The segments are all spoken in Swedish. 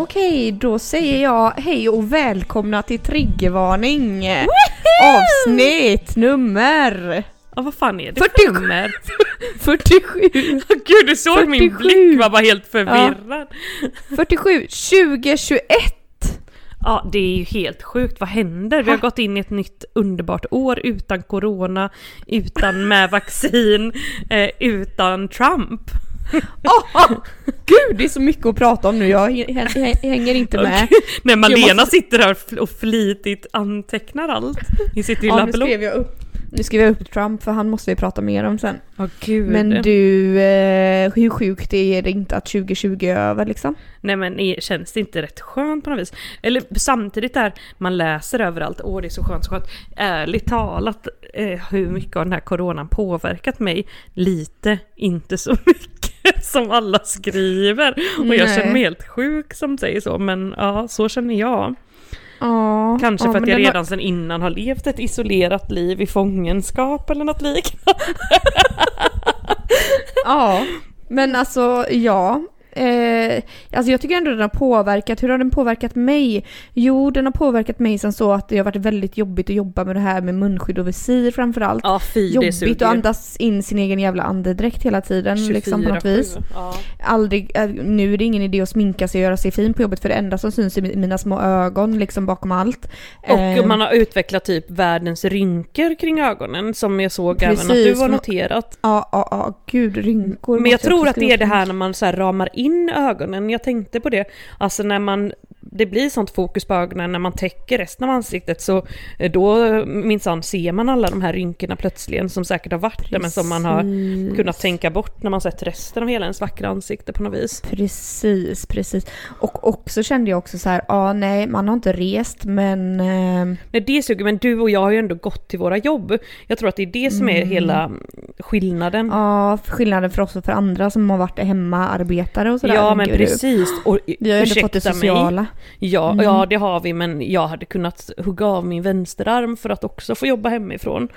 Okej, då säger jag hej och välkomna till Triggervarning! Avsnitt nummer Ja vad fan är det 47. för nummer? 47! Gud du såg min 47. blick var bara helt förvirrad. 47, 2021! Ja det är ju helt sjukt, vad händer? Vi har gått in i ett nytt underbart år utan corona, utan med vaccin, eh, utan Trump. Oh, gud, det är så mycket att prata om nu, jag hänger inte med. När Jag Malena måste- sitter här och- flitigt antecknar allt i sitt Ja, lilla nu block. skrev jag upp. Nu skrev jag upp Trump för han måste vi prata mer om sen. Åh gud. Men du, eh, hur sjukt är det inte att 2020 är över liksom? Nej men är- känns det inte rätt skönt på något vis? Eller samtidigt där man läser överallt, åh det är så skönt, så skönt. Ärligt talat, eh, hur mycket har den här coronan påverkat mig? Lite, inte så mycket som alla skriver. Och jag Nej. känner mig helt sjuk som säger så, men ja, så känner jag. Ja, Kanske ja, för att jag den har- redan sedan innan har levt ett isolerat liv i fångenskap eller något liknande. Ja, men alltså ja. Eh, alltså jag tycker ändå den har påverkat, hur har den påverkat mig? Jo, den har påverkat mig som så att det har varit väldigt jobbigt att jobba med det här med munskydd och visir framförallt. Ja fy, Jobbigt att andas in sin egen jävla andedräkt hela tiden liksom på något 24/7. vis. Ja. Aldrig, eh, nu är det ingen idé att sminka sig och göra sig fin på jobbet för det enda som syns är mi- mina små ögon liksom bakom allt. Och Eh, man har utvecklat typ världens rynkor kring ögonen som jag såg även att du Precis, har noterat. Ja, ja, ja, gud rynkor. Men jag tror att det är det här när man så ramar in ögonen. Jag tänkte på det. Alltså när man det blir sånt fokus på ögonen när man täcker resten av ansiktet så eh, då minsann ser man alla de här rynkorna plötsligen som säkert har varit där men som man har Precis. kunnat tänka bort när man sett resten av hela ens vackra ansikte på något vis. Precis, precis. Och också kände jag också så här, ja nej, man har inte rest men... Eh, Nej det suger, men du och jag har ju ändå gått till våra jobb. Jag tror att det är det som är hela skillnaden. ja, skillnaden för oss och för andra som har varit hemmaarbetare och sådär. Ja men du. precis. Och, Vi har ju ändå fått det ursäkta mig. Ja, Mm. ja, det har vi, men jag hade kunnat hugga av min vänsterarm för att också få jobba hemifrån.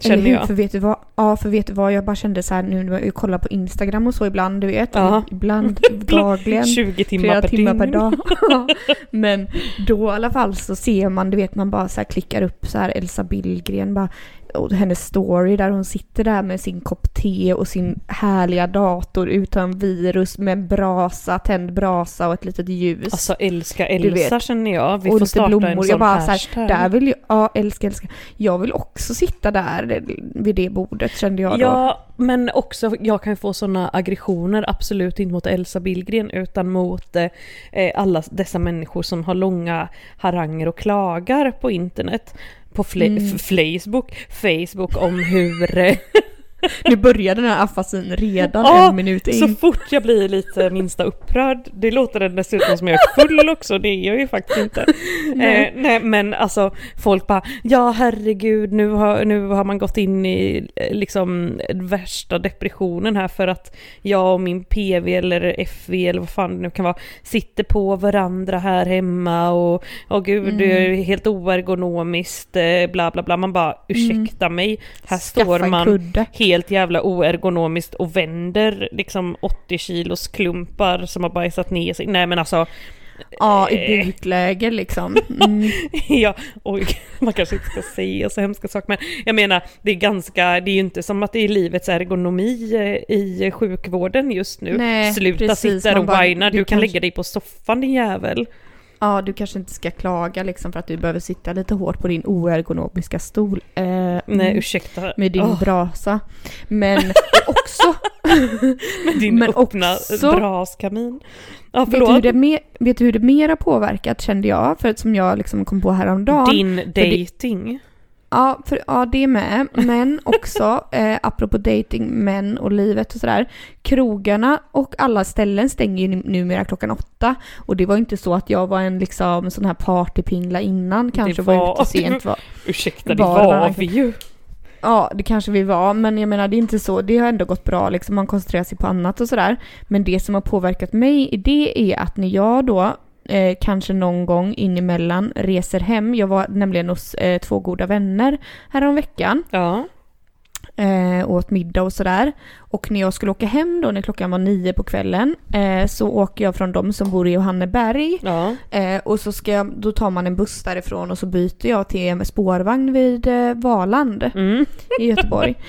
Känner jag. För vet du vad? Ja, för vet du vad? Jag bara kände så här nu när jag kollar på Instagram och så ibland, du vet. Ja. Ibland, dagligen. 20 timmar flera per timmar per dag. Men då i alla fall så ser man, du vet man bara så klickar upp så här Elsa Billgren bara och hennes story där hon sitter där med sin kopp te och sin härliga dator utan virus med brasa, tänd brasa och ett litet ljus. Alltså älska Elsa känner jag. Vi och får starta blommor. en sån jag bara så hashtag. här, där vill jag, ja älska, älska. Jag vill också sitta där vid det bordet kände jag då. Ja, men också jag kan få såna aggressioner, absolut inte mot Elsa Billgren utan mot eh, alla dessa människor som har långa haranger och klagar på internet. På fla- Mm. Facebook, Facebook om hur... eh, Nu börjar den här afasin redan Ja, en minut in. Så fort jag blir lite minsta upprörd, det låter det dessutom som jag är full också, det är jag ju faktiskt inte. Nej. Eh, nej men alltså folk bara, ja herregud nu har, nu har man gått in i eh, liksom värsta depressionen här för att jag och min PV eller FV eller vad fan det nu kan vara, sitter på varandra här hemma och, och gud det är Mm. helt oergonomiskt, eh, bla bla bla. Man bara, ursäkta mig, här Skaffa står man kudde. Helt jävla oergonomiskt och vänder liksom 80 kilos klumpar som har bajsat ner sig. Nej men alltså, Ja, i Eh. bukläge liksom. Mm. ja, oj, man kanske inte ska säga så hemska saker men jag menar det är ganska, det är ju inte som att det är livets ergonomi eh, i sjukvården just nu. Nej, Sluta precis, sitta där och bara, whina, du, du kan kanske- lägga dig på soffan din jävel. Ja, du kanske inte ska klaga liksom för att du behöver sitta lite hårt på din oergonomiska stol. Eh, Nej mm, ursäkta. med din Åh, brasa. Men också, med din men öppna också- braskamin. Ja vet du, hur förlåt. det mer, vet du hur det mer har påverkat kände jag? För som jag liksom kom på häromdagen. Din dating. Ja, för, ja, det med. Men också, eh, apropå dating, män och livet och sådär. Krogarna och alla ställen stänger ju nu- numera klockan åtta. Och det var inte så att jag var en liksom sån här partypingla innan. Kanske var, var- ute sent. Var, Ursäkta, det Var var vi ju. Ja, det kanske vi var, men jag menar det är inte så. Det har ändå gått bra liksom, man koncentrerar sig på annat och sådär. Men det som har påverkat mig i det är att när jag då eh, kanske någon gång in emellan reser hem, jag var nämligen hos eh, två goda vänner häromveckan, Ja. eh, åt middag och sådär. Och när jag skulle åka hem då när klockan var nio på kvällen eh, så åker jag från dem som bor i Johanneberg Ja. Eh, och så ska jag, då tar man en buss därifrån och så byter jag till en spårvagn vid eh, Valand Mm. i Göteborg.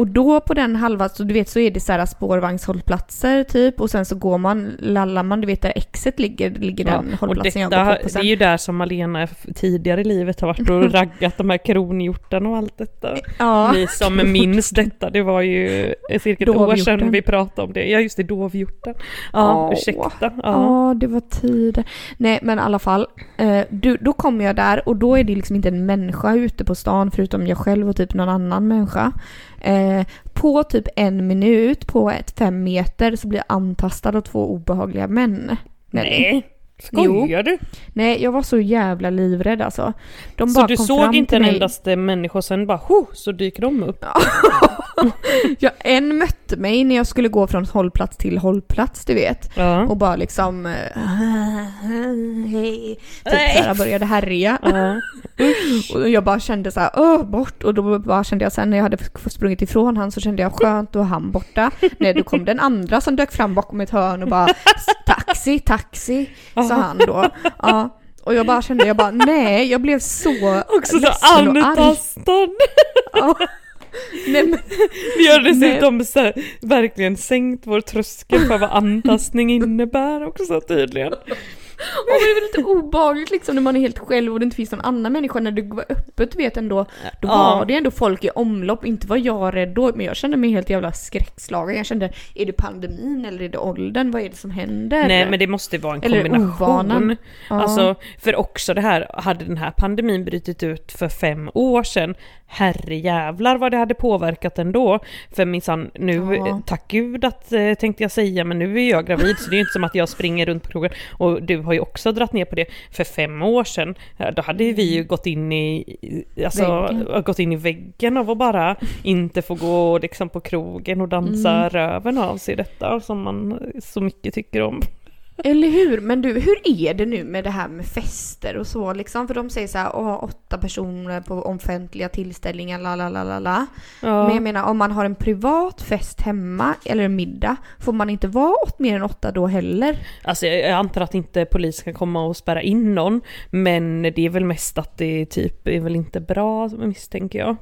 Och då på den halva, så du vet så är det så här spårvagnshållplatser typ och sen så går man, lallar man, du vet där exet ligger, ligger Ja, den hållplatsen jag detta, går på, på det sen. är ju där som Malena tidigare i livet har varit och raggat de här kronhjortarna och allt detta. Ja. Ni som minns detta, det var ju cirka ett år sedan vi pratade om det. Ja just det, dovhjorten. Ja, Åh. ursäkta. Ja. Ja, det var tider. Nej, men i alla fall. Eh, du, då kommer jag där och då är det liksom inte en människa ute på stan förutom jag själv och typ någon annan människa. Eh, på typ en minut, på ett fem meter, så blir jag antastad av två obehagliga män. Nej, skojar du? Nej, jag var så jävla livrädd alltså. De Så du såg inte en endaste människa och sen bara ho, så dyker de upp? ja, en mötte mig när jag skulle gå från hållplats till hållplats, du vet. Ja. Och bara liksom... Hej. Typ såhär började härja. ja. Och jag bara kände så här, åh bort. Och då bara kände jag sen när jag hade sprungit ifrån han så kände jag skönt, då han borta. Nej, då kom den andra som dök fram bakom ett hörn och bara taxi, taxi, sa han då. Ja. Och jag bara kände, jag bara nej, jag blev så Också så antastad. Ja. Nej, men, Vi har dessutom så här, verkligen sänkt vår tröskel för vad antastning innebär också tydligen. och det är väl lite obehagligt liksom när man är helt själv och det inte finns någon annan människa när det var öppet vet ändå. Då Ja. var det ändå folk i omlopp, inte var jag rädd då, men jag kände mig helt jävla skräckslagen. Jag kände, är det pandemin eller är det åldern? Vad är det som händer? Nej men det måste vara en Eller kombination. Ja. Alltså, för också det här, hade den här pandemin brutit ut för fem år sedan, herrejävlar vad det hade påverkat ändå. För minsann, nu, Ja. tack gud att, eh, tänkte jag säga, men nu är jag gravid så det är ju inte som att jag springer runt på krogen. Och du har ju också dragit ner på det. För fem år sedan, då hade vi ju gått in i, i- alltså, Väggen. gått in i väggen av att bara inte få gå liksom på krogen och dansa Mm. röven av sig detta som man så mycket tycker om. Eller hur? Men du, hur är det nu med det här med fester och så liksom? För de säger så här, åh, åtta personer på offentliga tillställningar, la la la la la. Ja. Men jag menar, om man har en privat fest hemma eller en middag, får man inte vara åt mer än åtta då heller? Alltså jag jag antar att inte polisen kan komma och spärra in någon, men det är väl mest att det typ är väl inte bra misstänker jag.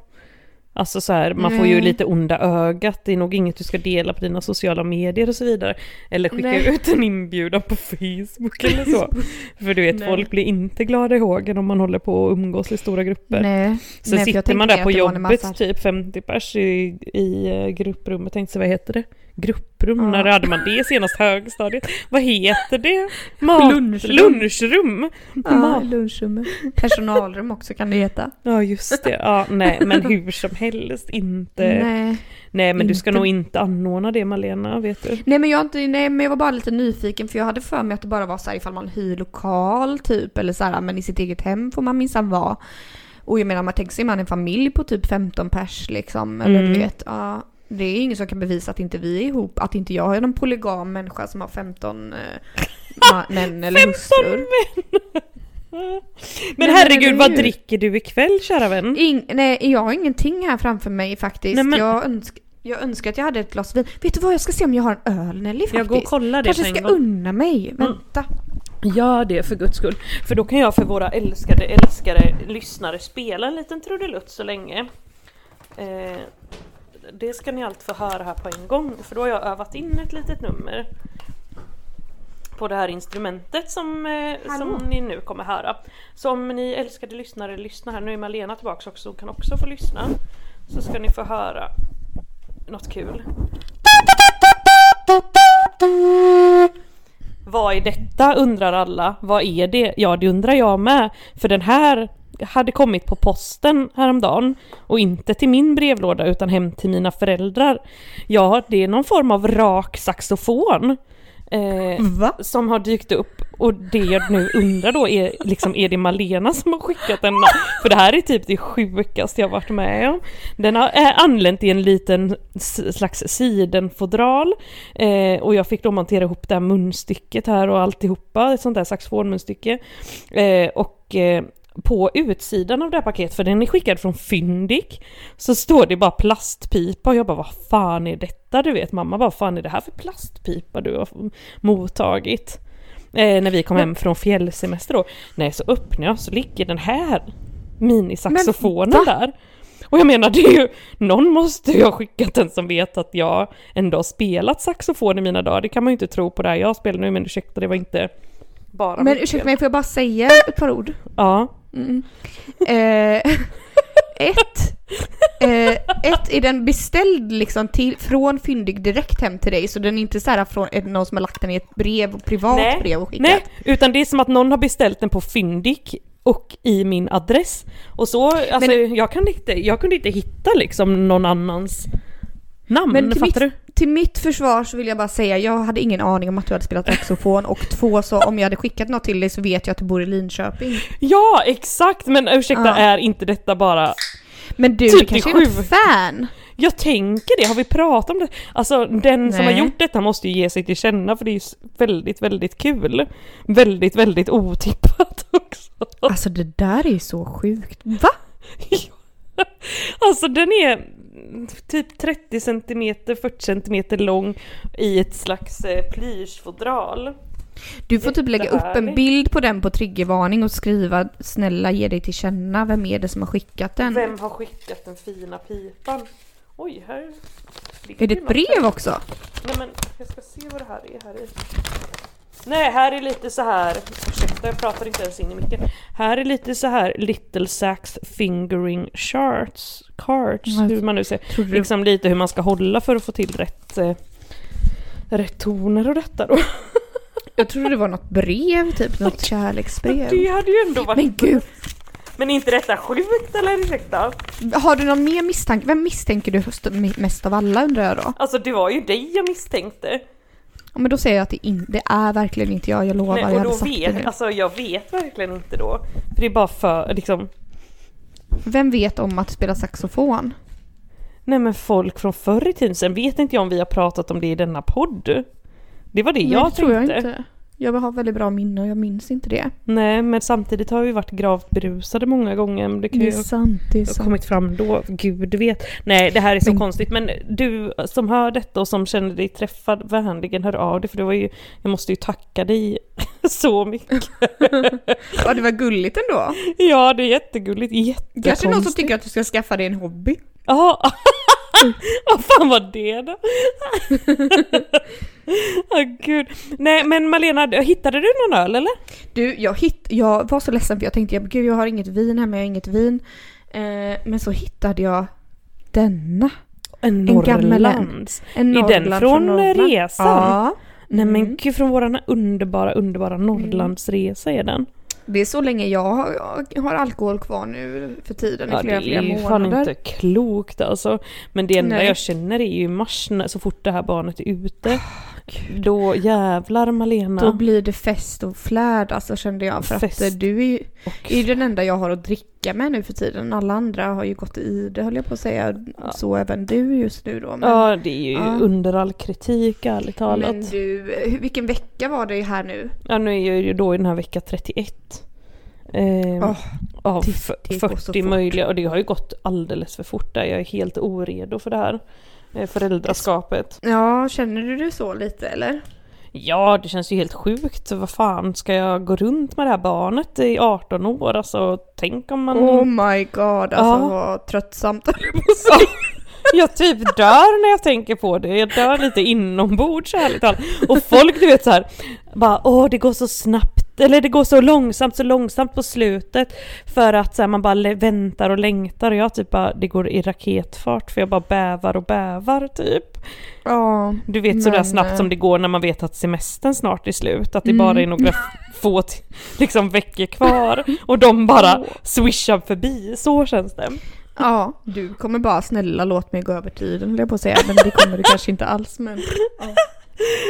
Alltså så här, man får ju Nej. lite onda ögat, det är nog inget du ska dela på dina sociala medier och så vidare. Eller skicka Nej. ut en inbjudan på Facebook eller så. För du vet, Nej. folk blir inte glada i hågen om man håller på och umgås i stora grupper. Nej. Så Nej, sitter man där på jobbet, typ 50 pers i, i eh, grupprummet, tänkte vad heter det? Grupprum, Ja. när hade man det senast högstadiet? Vad heter det? Mat, Lunchrum. lunchrum! Ja, Mat. lunchrummet. Personalrum också kan det heta. Ja just det, ja nej men hur som helst inte. Nej, Nej. men du ska inte. nog inte anordna det Malena, vet du. Nej men jag inte, nej men jag var bara lite nyfiken för jag hade för mig att det bara var så här ifall man hyr lokal typ eller så här men i sitt eget hem får man minsann vara. Och jag menar man tänker sig man en familj på typ 15 pers liksom eller Mm. du vet. Ja, det är ingen som kan bevisa att inte vi är ihop, att inte jag är någon polygam människa som har 15 eh, män eller 15 hustrur. Men men herregud, eller vad dricker du ikväll kära vän? Ing, nej, jag har ingenting här framför mig faktiskt. Nej, men- jag, önsk, jag önskar att jag hade ett glas vin. Vet du vad, jag ska se om jag har en öl Nelly faktiskt. Jag går och kollar det Kanske ska gång. unna mig. Vänta. Gör det för guds skull. För då kan jag för våra älskade, älskade lyssnare spela en liten trudelutt så länge. Eh, det ska ni allt få höra här på en gång, för då har jag övat in ett litet nummer. På det här instrumentet som, eh, som ni nu kommer höra. Så om ni älskade lyssnare lyssnar här, nu är Malena tillbaka också, hon kan också få lyssna. Så ska ni få höra något kul. Vad är detta undrar alla. Vad är det? Ja det undrar jag med. För den här hade kommit på posten häromdagen och inte till min brevlåda utan hem till mina föräldrar. Ja, det är någon form av rak saxofon. Eh, som har dykt upp och det jag nu undrar då är liksom är det Malena som har skickat denna? För det här är typ det sjukaste jag varit med om. Den har är anlänt i en liten slags sidenfodral eh, och jag fick då montera ihop det här munstycket här och alltihopa, ett sånt där saxofonmunstycke. Eh, och eh, på utsidan av det här paketet, för den är skickad från Fyndik, så står det bara plastpipa och jag bara vad fan är detta? Du vet mamma bara vad fan är det här för plastpipa du har mottagit? Eh, när vi kom hem från fjällsemester då. Nej så öppnar jag så ligger den här minisaxofonen där. Och jag menar det är ju, någon måste ju ha skickat den som vet att jag ändå har spelat saxofon i mina dagar. Det kan man ju inte tro på det här jag spelar nu men ursäkta det var inte bara Men mitt ursäkta fel. mig, får jag bara säga ett par ord? Ja. Mm. Eh, ett, eh, ett, är den beställd liksom till, från Fyndig direkt hem till dig? Så den är inte så här från är det någon som har lagt den i ett brev, privat Nej, brev och skickat? Nej, utan det är som att någon har beställt den på Fyndik och i min adress. Och så, alltså jag, kan inte, jag kunde inte hitta liksom någon annans namn, Men till fattar mitt, till mitt försvar så vill jag bara säga, jag hade ingen aning om att du hade spelat saxofon och två, så om jag hade skickat något till dig så vet jag att du bor i Linköping. du? Ja, exakt! Men ursäkta, Ja. är inte detta bara... Men du, Typ du kanske är sju. fan? Jag tänker det, har vi pratat om det? Alltså den som har Nej. gjort detta måste ju ge sig till känna för det är ju väldigt, väldigt kul. Väldigt, väldigt otippat också. Alltså det där är ju så sjukt. Va? Alltså den är typ 30 cm, 40 cm lång i ett slags eh, plyschfodral. Du får typ lägga upp en bild på den på triggervarning och skriva snälla ge dig till känna, vem är det som har skickat den? Vem har skickat den fina pipan? Oj, här Är det ett brev också? Nej men jag ska se vad det här är här i. Nej, här är lite så här. Ursäkta jag pratar inte ens in i micken. Här är lite så här Little Sax fingering charts, cards, Ja, hur man nu säger. Liksom lite hur man ska hålla för att få till rätt, eh, rätt toner och detta då. Jag trodde det var något brev, typ något kärleksbrev. Det hade ju ändå varit... Men gud, Men är inte detta sjukt eller ursäkta? har du någon mer misstanke? Vem misstänker du st- mest av alla undrar jag då? Alltså det var ju dig jag misstänkte. Ja, men då säger jag att det, in, det är verkligen inte jag, jag lovar, Nej, jag och hade då sagt det vet, nu. alltså jag vet verkligen inte då. För det är bara för, liksom, Vem vet om att spela saxofon? nej men folk från förr i tiden, sen vet inte jag om vi har pratat om det i denna podd. Det var det Nej, jag det tror jag inte. Jag har väldigt bra minne och jag minns inte det. Nej men samtidigt har vi varit gravt berusade många gånger. Det kan Det ju är ha sant, det är sant. kommit fram då, gud vet. Nej det här är så Men- konstigt men du som hör detta och som känner dig träffad, vänligen hör av dig för det var ju, jag måste ju tacka dig så mycket. Ja, det var gulligt ändå. Ja det är jättegulligt, jättekonstigt. Kanske någon som tycker att du ska skaffa dig en hobby. Ja, vad fan var det då? Åh gud. Nej men Malena, hittade du någon öl eller? Du, jag, hitt, jag var så ledsen för jag tänkte gud jag har inget vin hemma, jag har inget vin. Eh, men så hittade jag denna. En En. Norrlands. En Är den Norrland från Norrland. resan? Ja. Nej men Mm. gud från våran underbara, underbara Norrlandsresa är den. Det är så länge jag har, jag har alkohol kvar nu för tiden, i Ja det flera, flera är ju fan månader. inte klokt alltså. Men det enda Nej. jag känner är ju i mars när, så fort det här barnet är ute. Då jävlar Malena. Då blir det fest och flärd alltså kände jag. För Fest. att eh, du är ju är ju den enda jag har att dricka med nu för tiden. Alla andra har ju gått i det höll jag på att säga. Ja. Så även du just nu då. Men, ja det är ju Ja. under all kritik ärligt talat. men du, vilken vecka var det här nu? Ja nu är jag ju då i den här vecka 31. Eh, Åh, av det- det går så 40 fort. möjliga och det har ju gått alldeles för fort där. Jag är helt oredo för det här föräldraskapet. Ja, känner du det så lite eller? Ja, det känns ju helt sjukt. Vad fan, ska jag gå runt med det här barnet i 18 år? Alltså, tänk om man... Oh my god, alltså Ja. vad tröttsamt säga. Jag typ dör när jag tänker på det. Jag dör lite inombords ärligt talat. Och folk du vet så här, bara åh det går så snabbt, eller det går så långsamt, så långsamt på slutet. För att så här, man bara väntar och längtar och jag typ bara, det går i raketfart för jag bara bävar och bävar typ. Ja, Du vet sådär Men, snabbt eh, som det går när man vet att semestern snart är slut. Att det Mm. bara är några få liksom veckor kvar. Och de bara swishar förbi. Så känns det. ja, du kommer bara snälla låt mig gå över tiden jag på att säga. Men det kommer du kanske inte alls men. Ja.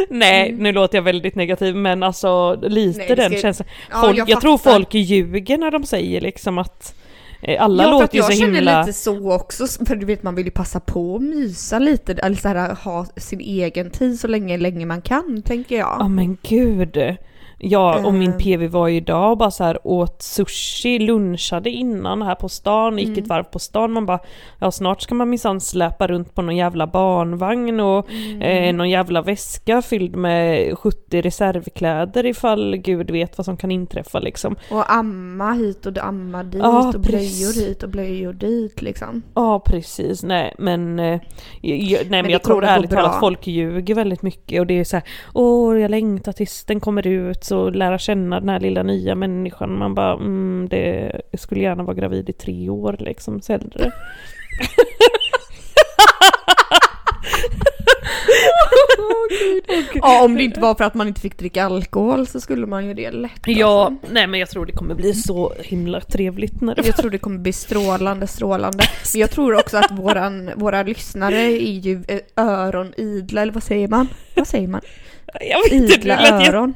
Nej, nu låter jag väldigt negativ men alltså lite Nej, den ska- känslan. Ja, jag jag, tror folk ljuger när de säger liksom att eh, alla ja, låter ju jag så känner himla... lite så också, för du vet man vill ju passa på att mysa lite, eller så här, ha sin egen tid så länge, länge man kan, tänker jag. Ja men gud. Ja och min Eh. PV var ju idag och bara så här åt sushi, lunchade innan här på stan, gick Mm. ett varv på stan. Man bara, ja snart ska man minsann släpa runt på någon jävla barnvagn och Mm. eh, någon jävla väska fylld med 70 reservkläder ifall gud vet vad som kan inträffa liksom. Och amma hit och amma dit Ja, och blöjor hit och blöjor dit liksom. Ja precis, nej men, eh, jag, nej, men, det jag tror ärligt talat folk ljuger väldigt mycket och det är så här, åh jag längtar tills den kommer ut så lära känna den här lilla nya människan. Man bara, mm, det skulle gärna vara gravid i tre år liksom, så hellre. Ja om det inte var för att man inte fick dricka alkohol så skulle man ju det lätt. Ja, alltså. nej men jag tror det kommer bli så himla trevligt när det Jag tror det kommer bli strålande, strålande. Men jag tror också att våran, våra lyssnare är ju eh, öronidla, eller vad säger man? Vad säger man? Jag vet inte, Idla jätte- öron.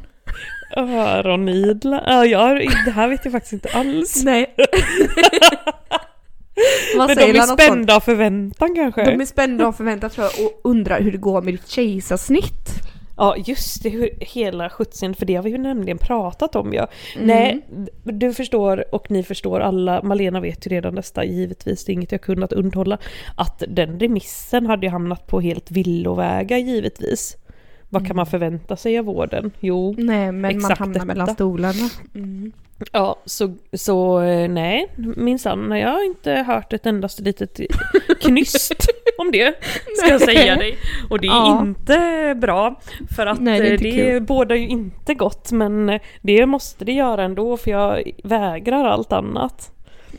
Öronidla? Ja, jag, det här vet jag faktiskt inte alls. Nej. Men de är spända av förväntan kanske? De är spända och förväntar tror jag och undrar hur det går med ditt kejsarsnitt. Ja just det, hur, hela skjutsen, för det har vi ju nämligen pratat om ja. Mm. Nej, du förstår och ni förstår alla, Malena vet ju redan detta givetvis, det är inget jag kunnat undhålla, att den remissen hade ju hamnat på helt villovägar givetvis. Vad kan man förvänta sig av vården? Jo, Nej men man Exakt hamnar mellan detta. stolarna. Mm. ja så, så eh, nej, minsann, jag har inte hört ett endaste litet knyst om det, ska jag säga dig. Och det är Ja. inte bra, för att Nej, det är eh, det, bådar ju inte gott, men eh, det måste det göra ändå, för jag vägrar allt annat.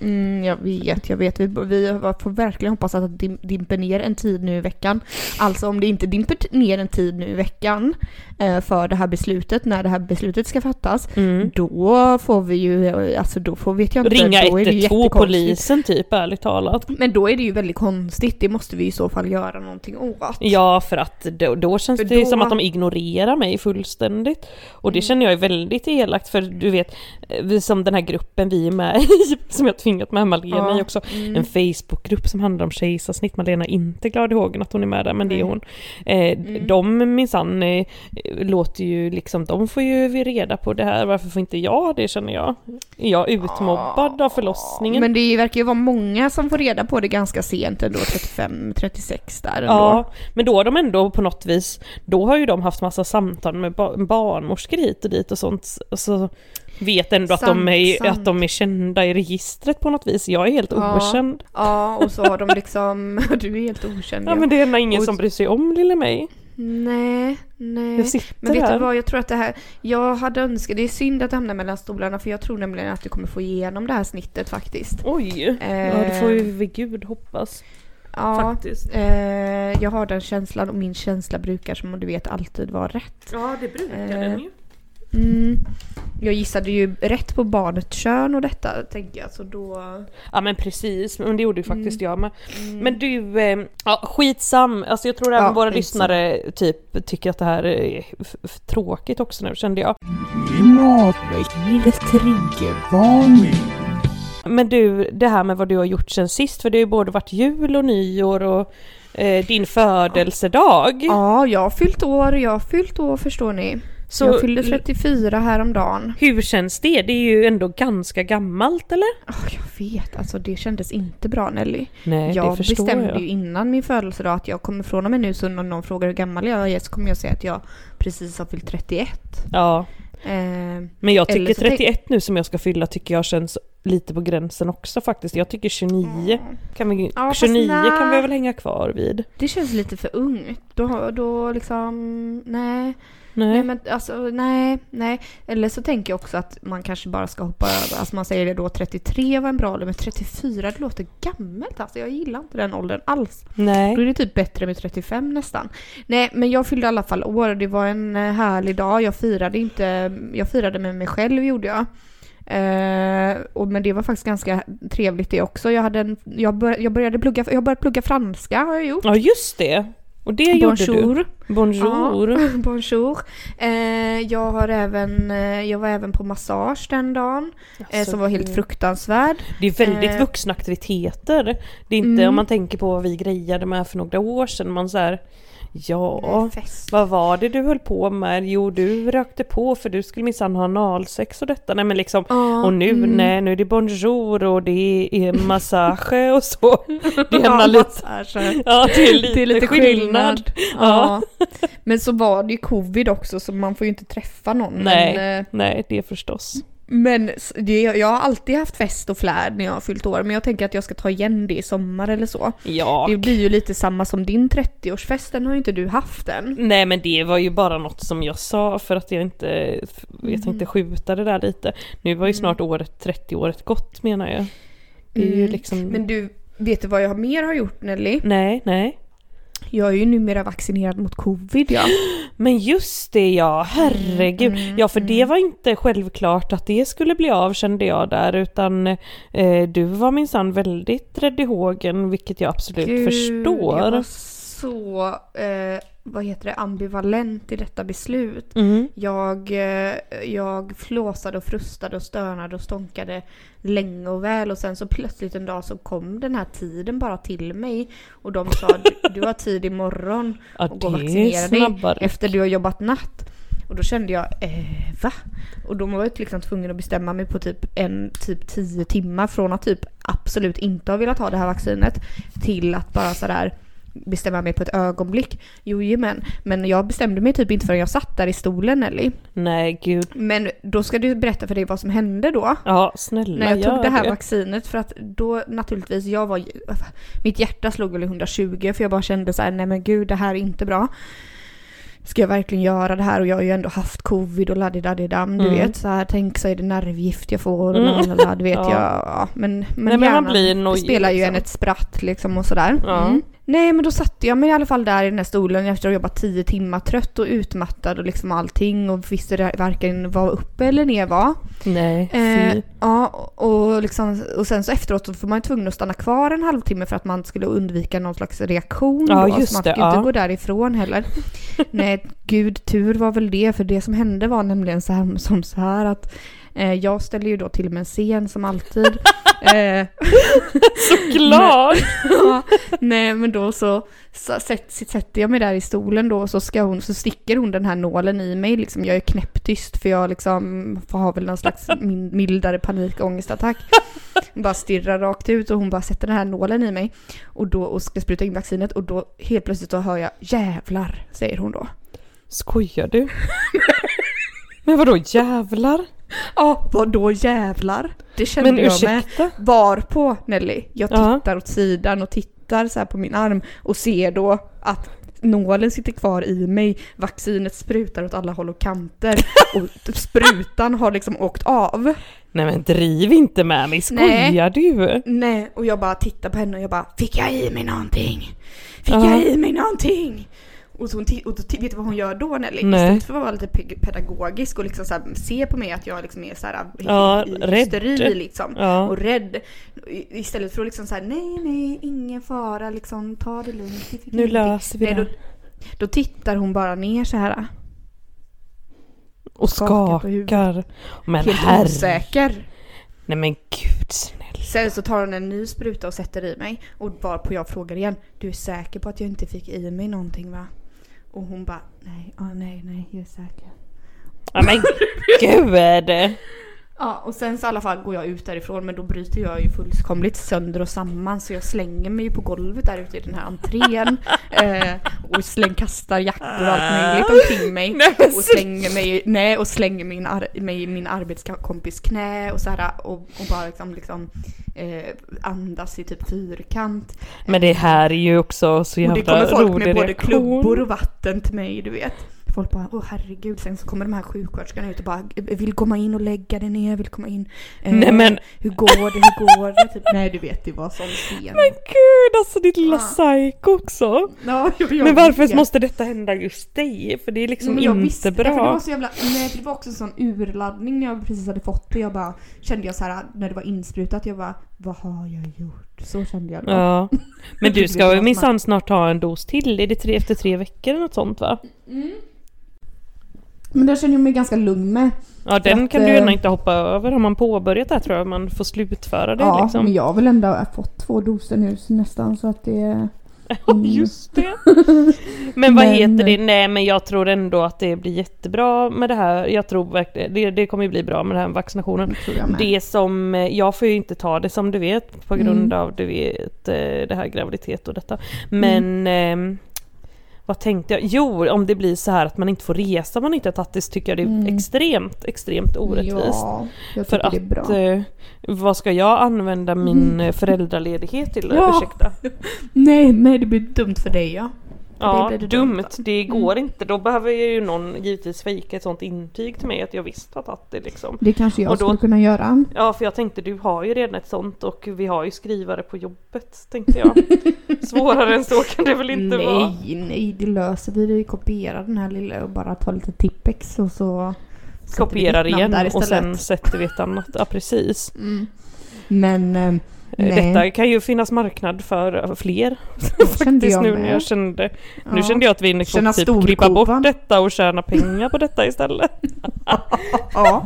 Mm, jag vet, jag vet. Vi, vi får verkligen hoppas att det dim- dimper ner en tid nu i veckan. Alltså om det inte dimper ner en tid nu i veckan eh, för det här beslutet, när det här beslutet ska fattas, då får vi ju, eh, alltså då får vet jag inte. Ringa då är det ju 112 jättekonstigt. polisen typ, ärligt talat. Men då är det ju väldigt konstigt, det måste vi i så fall göra någonting åt. Ja, för att då, då känns För det då- som att de ignorerar mig fullständigt. Och Mm. det känner jag är väldigt elakt, för du vet, eh, vi som den här gruppen vi är med i, som jag tvingat med Malena Ja, i också, mm. en Facebookgrupp som handlar om kejsarsnitt. Malena är inte glad i hågen att hon är med där, men det är hon. Eh, Mm. De minsann eh, låter ju liksom, de får ju reda på det här, varför får inte jag det känner jag? Är jag utmobbad av förlossningen? Men det verkar ju vara många som får reda på det ganska sent ändå, 35-36 där ändå. Ja, men då har de ändå på något vis, då har ju de haft massa samtal med ba- barnmorskor hit och dit och sånt. Så vet ändå att, de är, sant. att de är kända i registret på något vis. Jag är helt Ja. okänd. Ja, och så har de liksom, du är helt okänd Ja men det är ingen Och- som bryr sig om lille mig. Nej, nej. Jag sitter Men vet här. du vad, jag tror att det här, jag hade önskat, det är synd att hamna mellan stolarna för jag tror nämligen att du kommer få igenom det här snittet faktiskt. Oj! Ja Eh, det får vi vid gud hoppas. Ja, Faktiskt. eh, jag har den känslan och min känsla brukar som du vet alltid vara rätt. Ja det brukar Eh, den ju. Mm. Jag gissade ju rätt på barnets kön och detta tänker jag så då... Ja men precis, men det gjorde ju faktiskt Mm. jag med. Men du, eh, ja, skitsam. Alltså jag tror även Ja, våra skitsam. lyssnare typ tycker att det här är tråkigt också nu kände jag. Men du, det här med vad du har gjort sen sist, för det har ju både varit jul och nyår och eh, din födelsedag. Ja, jag har fyllt år, jag har fyllt år förstår ni. Så jag fyllde 34 häromdagen. hur känns det? Det är ju ändå ganska gammalt eller? Oh, jag vet, alltså det kändes inte bra Nelly. Nej, jag det förstår bestämde jag. ju innan min födelsedag att jag kommer från och med nu så när någon frågar hur gammal jag är så kommer jag säga att jag precis har fyllt 31. Ja, Eh, men jag tycker så tänk- 31 nu som jag ska fylla tycker jag känns lite på gränsen också faktiskt. Jag tycker 29 kan vi, Ja, fast 29 nej. kan vi väl hänga kvar vid. det känns lite för ungt. Då, då liksom, nej. Nej. Nej men alltså nej, nej. Eller så tänker jag också att man kanske bara ska hoppa över. Alltså man säger det då 33 var en bra ålder men 34 det låter gammalt alltså. Jag gillar inte den åldern alls. Nej. Då är det typ bättre med 35 nästan. Nej men jag fyllde i alla fall år och det var en eh, härlig dag. Jag firade inte, jag firade med mig själv gjorde jag. Eh, och, men det var faktiskt ganska trevligt det också. Jag, hade en, jag, bör, jag, började plugga, jag börjat plugga franska har jag gjort. Ja just det. Och det gjorde du. Bonjour. Bonjour. Ja, bonjour. Eh, jag, har även, eh, jag var även på massage den dagen. Eh, som var helt fruktansvärd. Det är väldigt Eh. vuxna aktiviteter. Det är inte Mm. om man tänker på vad vi grejade med för några år sedan. Man så här, ja, vad var det du höll på med? Jo, du rökte på för du skulle minsann ha analsex och detta. Nej men liksom, Ja, och nu, mm. nej, nu är det bonjour och det är massage och så. Det är Ja, lite, ja, det är lite, Det är lite skillnad. skillnad. Ja. Men så var det ju covid också så man får ju inte träffa någon. Nej. Men, eh, Nej, det förstås. Men det, jag har alltid haft fest och flärd när jag har fyllt år men jag tänker att jag ska ta igen det i sommar eller så. Ja, Det blir ju lite samma som din 30-årsfest, den har ju inte du haft än. Nej men det var ju bara något som jag sa för att jag inte, jag tänkte skjuta det där lite. Nu var ju snart året, 30-året gått menar jag. Det är ju Mm. liksom, Men du, vet du vad jag mer har gjort Nelly? nej, nej. Jag är ju numera vaccinerad mot covid ja. Men just det ja, herregud. Mm, ja för det var inte självklart att det skulle bli av kände jag där utan eh, du var minsann väldigt rädd i hågen vilket jag absolut Gud, förstår. Jag så, eh, vad heter det, ambivalent i detta beslut. Mm. Jag, eh, jag flåsade och frustade och stönade och stånkade länge och väl och sen så plötsligt en dag så kom den här tiden bara till mig och de sa du, du har tid imorgon Ja och gå och vaccinera dig efter du har jobbat natt. Och då kände jag, eh, va? Och då var jag liksom tvungen att bestämma mig på typ en, typ tio timmar från att typ absolut inte ha velat ha det här vaccinet till att bara sådär bestämma mig på ett ögonblick. Jo, men, men jag bestämde mig typ inte förrän jag satt där i stolen Ellie. Nej gud. Men då ska du berätta för dig vad som hände då. Ja snälla När jag tog det här det. vaccinet för att då naturligtvis jag var mitt hjärta slog väl i 120 för jag bara kände så här nej men gud det här är inte bra. Ska jag verkligen göra det här och jag har ju ändå haft covid och laddidadidam du Mm. vet så här tänk så är det nervgift jag får och Mm. lalala, du vet Ja. jag ja, men, men, Nej, men hjärnan, blir det nojig, spelar ju liksom. en ett spratt liksom och sådär. Ja. Mm. Nej men då satte jag mig i alla fall där i den här stolen efter att ha jobbat 10 timmar trött och utmattad och liksom allting och visste det varken vad uppe eller ner var. Nej, Eh, ja, och, liksom, och sen så efteråt så var man tvungen att stanna kvar en halvtimme för att man skulle undvika någon slags reaktion. Ja, då, just så man det, fick ju inte ja. gå därifrån heller. Nej, gud tur var väl det, för det som hände var nämligen så här, som så här att eh, jag ställde ju då till med en scen som alltid. eh, Såklart! ja, nej men då så, så sätt, sätter jag mig där i stolen då så, ska hon, så sticker hon den här nålen i mig. Liksom, jag är knäpptyst för jag liksom har väl någon slags mildare panikångestattack. Bara stirrar rakt ut och hon bara sätter den här nålen i mig. Och då och ska spruta in vaccinet och då helt plötsligt så hör jag jävlar, säger hon då. Skojar du? Men vadå jävlar? Ja, vad då jävlar? Det kände Men jag med. ursäkta? Var på Nelly, jag Ja. tittar åt sidan och tittar så på min arm och ser då att nålen sitter kvar i mig, vaccinet sprutar åt alla håll och kanter och sprutan har liksom åkt av. Nej men driv inte med mig, skojar du? Nej, och jag bara tittar på henne och jag bara Fick jag i mig någonting? Fick Ja. jag i mig någonting? Och, så hon och vet du vad hon gör då Nelly? Nej. Istället för att vara lite pe- pedagogisk och liksom så se på mig att jag liksom är så här, Ja, i, hysteri liksom. Ja. Och rädd. Istället för att liksom så här, nej nej, ingen fara liksom, ta det lugnt. Nu ingenting." löser vi Nej, det. då, då tittar hon bara ner så här. Och skakar skakar. Men Helt herre... osäker. Nej men gud snälla. Sen så tar hon en ny spruta och sätter i mig. Och varpå jag frågar igen. Du är säker på att jag inte fick i mig någonting va? Och hon bara nej, ah, nej, nej, jag är säker. Ja, men gud! Ja, och sen så i alla fall går jag ut därifrån men då bryter jag ju fullkomligt sönder och samman så jag slänger mig ju på golvet där ute i den här entrén. eh, och släng, kastar jackor och allt möjligt omkring mig. Och slänger mig, nej, och slänger min, ar- mig min arbetskompis knä och så här och, och bara liksom, liksom eh, andas i typ fyrkant. Men det här är ju också så Och jävla det kommer folk rolig med både klubbor och vatten till mig, du vet. Folk bara, åh herregud, sen så kommer de här sjuksköterskorna ut och bara, vill komma in och lägga dig ner, vill komma in. Eh, Nej, men- Hur går det, hur går det? Typ, nej du vet, det var sån scen. Men gud alltså ditt lilla Ja. psycho också. Ja, jag, jag Men varför vet. måste detta hända just dig? För det är liksom men jag inte visste, För det bra. var så jävla, nej, det var också en sån urladdning när jag precis hade fått det. Jag bara, kände jag så här när det var insprutat, jag bara vad har jag gjort? Så kände jag då. Ja. Men du Det ska minsann snart ta en dos till. Är det tre, efter tre veckor eller något sånt va? Men det känner jag mig ganska lugn med. Ja den att, kan du eh, gärna inte hoppa över. Har man påbörjat det här tror jag man får slutföra det ja, liksom. men jag har väl ändå fått två doser nu nästan så att det... Mm. Just det. Men vad Men- heter det? Nej men jag tror ändå att det blir jättebra med det här. Jag tror verkligen, det, det kommer ju bli bra med den här vaccinationen. med. Det som, eh, jag får ju inte ta det som du vet på grund Mm. av du vet eh, det här graviditet och detta. Men ehm, vad tänkte jag? Jo, om det blir så här att man inte får resa man inte har så tycker jag det är Mm. extremt, extremt orättvist. Ja, jag För. Mm. att, eh, vad ska jag använda min eh, föräldraledighet till? Ja. Ursäkta? Nej, nej det blir dumt för dig ja. Ja, det dumt. Det går inte. Då behöver ju någon givetvis fejka ett sånt intyg till mig att jag visst har tagit det liksom. Det kanske jag Och då- skulle kunna göra. Ja, för jag tänkte du har ju redan ett sånt och vi har ju skrivare på jobbet, tänkte jag. Svårare än så kan det väl inte vara? nej, nej, det löser vi. Vi kopierar den här lilla och bara tar lite Tippex och så... Kopierar igen och sen sätter vi ett annat. Ja, precis. Mm. Men... eh, nej. Detta kan ju finnas marknad för eh, fler. Faktiskt nu när jag kände. Nu Ja. kände jag att vi Känna får typ klippa bort detta och tjäna pengar på detta istället. Ja.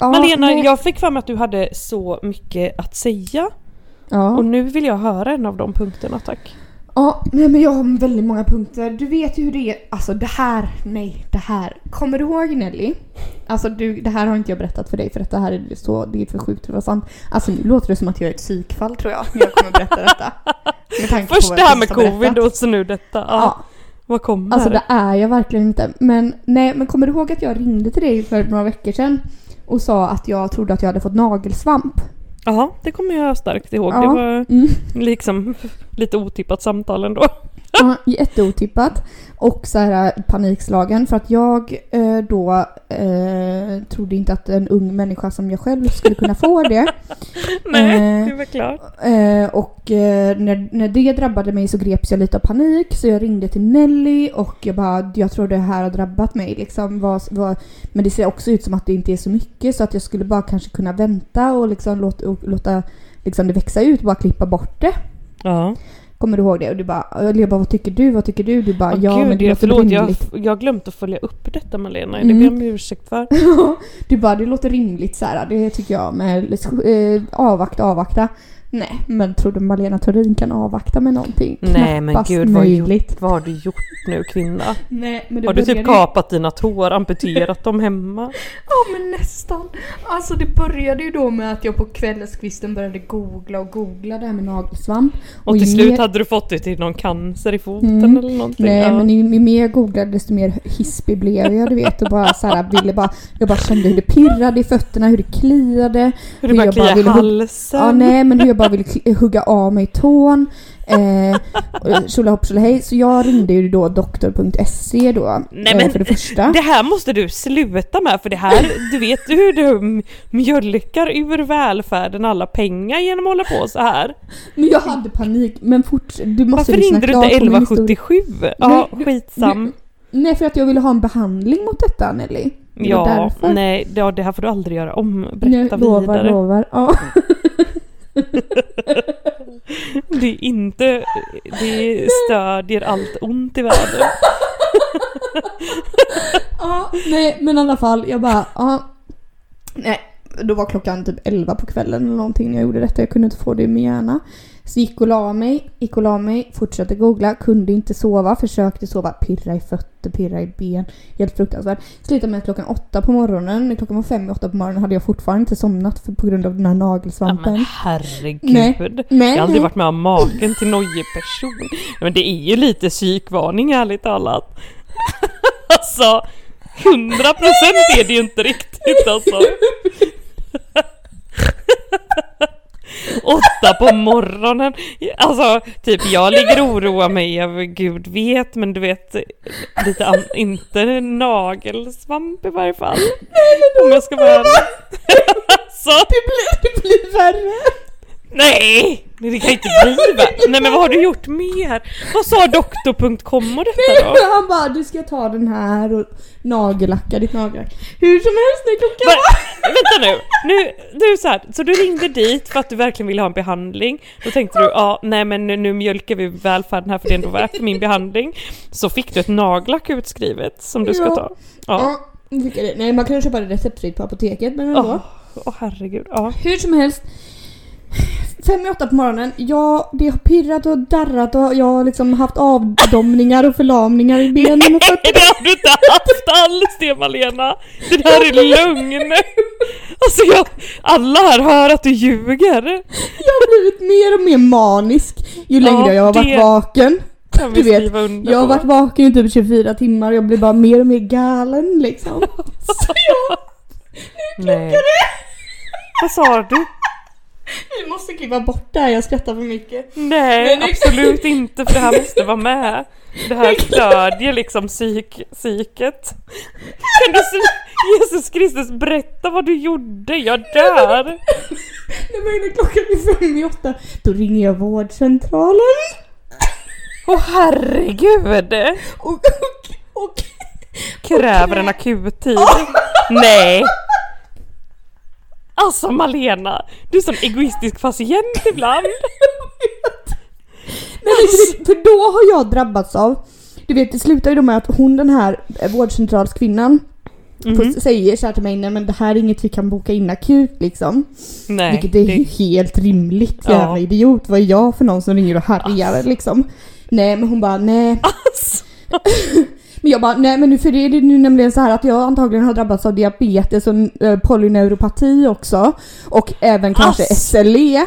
ja Malena, nej. jag fick för mig att du hade så mycket att säga. Ja. Och nu vill jag höra en av de punkterna, tack. Ja, nej men jag har väldigt många punkter. Du vet ju hur det är. Alltså det här, nej, det här. Kommer du ihåg Nelly? Alltså du, det här har inte jag berättat för dig för detta här är så, det är för sjukt för att vara sant. Alltså nu låter det som att jag är ett psykfall tror jag, när jag kommer berätta detta. Med Först det här med covid och så nu detta. Ja. Ja, Vad kommer? alltså det är jag verkligen inte. Men nej, men kommer du ihåg att jag ringde till dig för några veckor sedan och sa att jag trodde att jag hade fått nagelsvamp? Ja, det kommer jag starkt ihåg. Ja. Det var Mm. liksom lite otippat samtal ändå. Ja, jätteotippat. Och så här panikslagen för att jag eh, då eh, trodde inte att en ung människa som jag själv skulle kunna få det. Nej, Eh, det var klart. Eh, och eh, när, när det drabbade mig så greps jag lite av panik så jag ringde till Nelly och jag bara jag tror det här har drabbat mig liksom. Vad, vad, men det ser också ut som att det inte är så mycket så att jag skulle bara kanske kunna vänta och liksom låta, och låta liksom det växa ut, bara klippa bort det. Ja. Kommer du ihåg det? Och du bara, och jag bara vad tycker du? Vad tycker du? Du bara Åh, ja gud, men det jag, låter förlåt, rimligt. jag har glömt att följa upp detta Malena. Mm. Det ber jag om ursäkt för. du bara det låter rimligt så här. Det tycker jag med eh, avvakta, avvakta. Nej, men tror du Malena Thurin kan avvakta med någonting? Nej men Knappast gud vad, möjligt. gjort, vad har du gjort nu kvinna? Nej, men det Har du typ kapat dina tår, amputerat dem hemma? Ja men nästan. Alltså det började ju då med att jag på kvällskvisten började googla och googla det här med nagelsvamp. Och ju till slut mer- hade du fått det till någon cancer i foten Mm. eller någonting? Nej ja. men ju, mer jag googlade desto mer hispig blev jag du vet och bara så här, ville bara, jag bara kände hur det pirrade i fötterna, hur det kliade. Hur du bara ville hugga- halsen? Ja nej men hur jag bara ville hugga av mig tån. Eh, tjolahej. Så jag ringde ju då doktor.se då. Nej, eh, men för det första. Det här måste du sluta med för det här, du vet hur du mjölkar ur välfärden alla pengar genom att hålla på så här. Men jag hade panik. Men fort, du måste Varför ringde du inte på min historia. 1177? Ja, Nej, du- skitsam. Nej för att jag ville ha en behandling mot detta Nelly. Det Ja, nej, det, ja, det här får du aldrig göra om. Berätta lovar, vidare. lovar. Ja. Det är inte, det stödjer allt ont i världen. ja, nej men i alla fall jag bara, ja. Nej, då var klockan typ 11 på kvällen eller någonting när jag gjorde detta. Jag kunde inte få det i min hjärna. Så gick och la mig, gick och la mig, fortsatte googla, kunde inte sova, försökte sova, pirra i fötter, pirra i ben. Helt fruktansvärt. Slutade med att klockan åtta på morgonen, klockan var fem i åtta på morgonen hade jag fortfarande inte somnat för, på grund av den här Ja, nagelsvampen. men herregud. Nej, Jag men, har aldrig varit med om maken till nojig person. Men det är ju lite psykvarning ärligt talat. Alltså, 100% är det ju inte riktigt alltså. Åtta på morgonen. Alltså, typ jag ligger och oroar mig över gud vet, men du vet, lite an- inte nagelsvamp i varje fall. Om jag ska vara det blir, det blir värre. nej! Nej, det kan inte bli väl? Nej men vad har du gjort mer? Vad sa doktor.com och detta då? Han bara du ska ta den här och nagellacka ditt nagellack. Hur som helst när klockan Va? Vänta nu, nu, du så här, så du ringde dit för att du verkligen ville ha en behandling. Då tänkte du, ja nej men nu, nu mjölkar vi välfärden här för det är ändå värt min behandling. Så fick du ett nagellack utskrivet som du ska Ja. ta. Ja. Ja. Nej man kan köpa det receptfritt på apoteket men ändå. Åh åh, herregud, ja. Hur som helst. Fem i åtta på morgonen. Ja, det har pirrat och darrat och jag har liksom haft avdomningar och förlamningar i benen och Nej, fötterna. det har du inte haft alls det Malena! Det där är lögn! Alltså jag, alla här hör att du ljuger! Jag har blivit mer och mer manisk ju längre Ja, jag har varit det- vaken. Du vet, Jag har varit vaken i typ 24 timmar och jag blir bara mer och mer galen liksom. Så jag, Nej. Vad sa du? vi måste klippa bort det här, jag skrattar för mycket. Nej, Men- absolut inte för det här måste vara med. Det här stödjer liksom psyk, psyket. Kan du Jesus Kristus berätta vad du gjorde? Jag dör! Nej men när klockan är fem i åtta, då ringer jag vårdcentralen. Åh herregud! Och, och, och Kräver en akuttid. Nej! Alltså Malena, du är sån egoistisk patient ibland. Nej, men vet, för då har jag drabbats av, du vet det slutar ju då med att hon den här eh, vårdcentralskvinnan Mhm. får- säger så här till mig, nej men det här är inget vi kan boka in akut liksom. Nej, Vilket är ju det, helt rimligt, Ja. jävla idiot. Vad är jag för någon som ringer och härjar liksom? Nej men hon bara, nej. alltså, Men jag bara, nej men nu för det är det nu nämligen så här att jag antagligen har drabbats av diabetes och eh, polyneuropati också. Och även kanske Ass. SLE.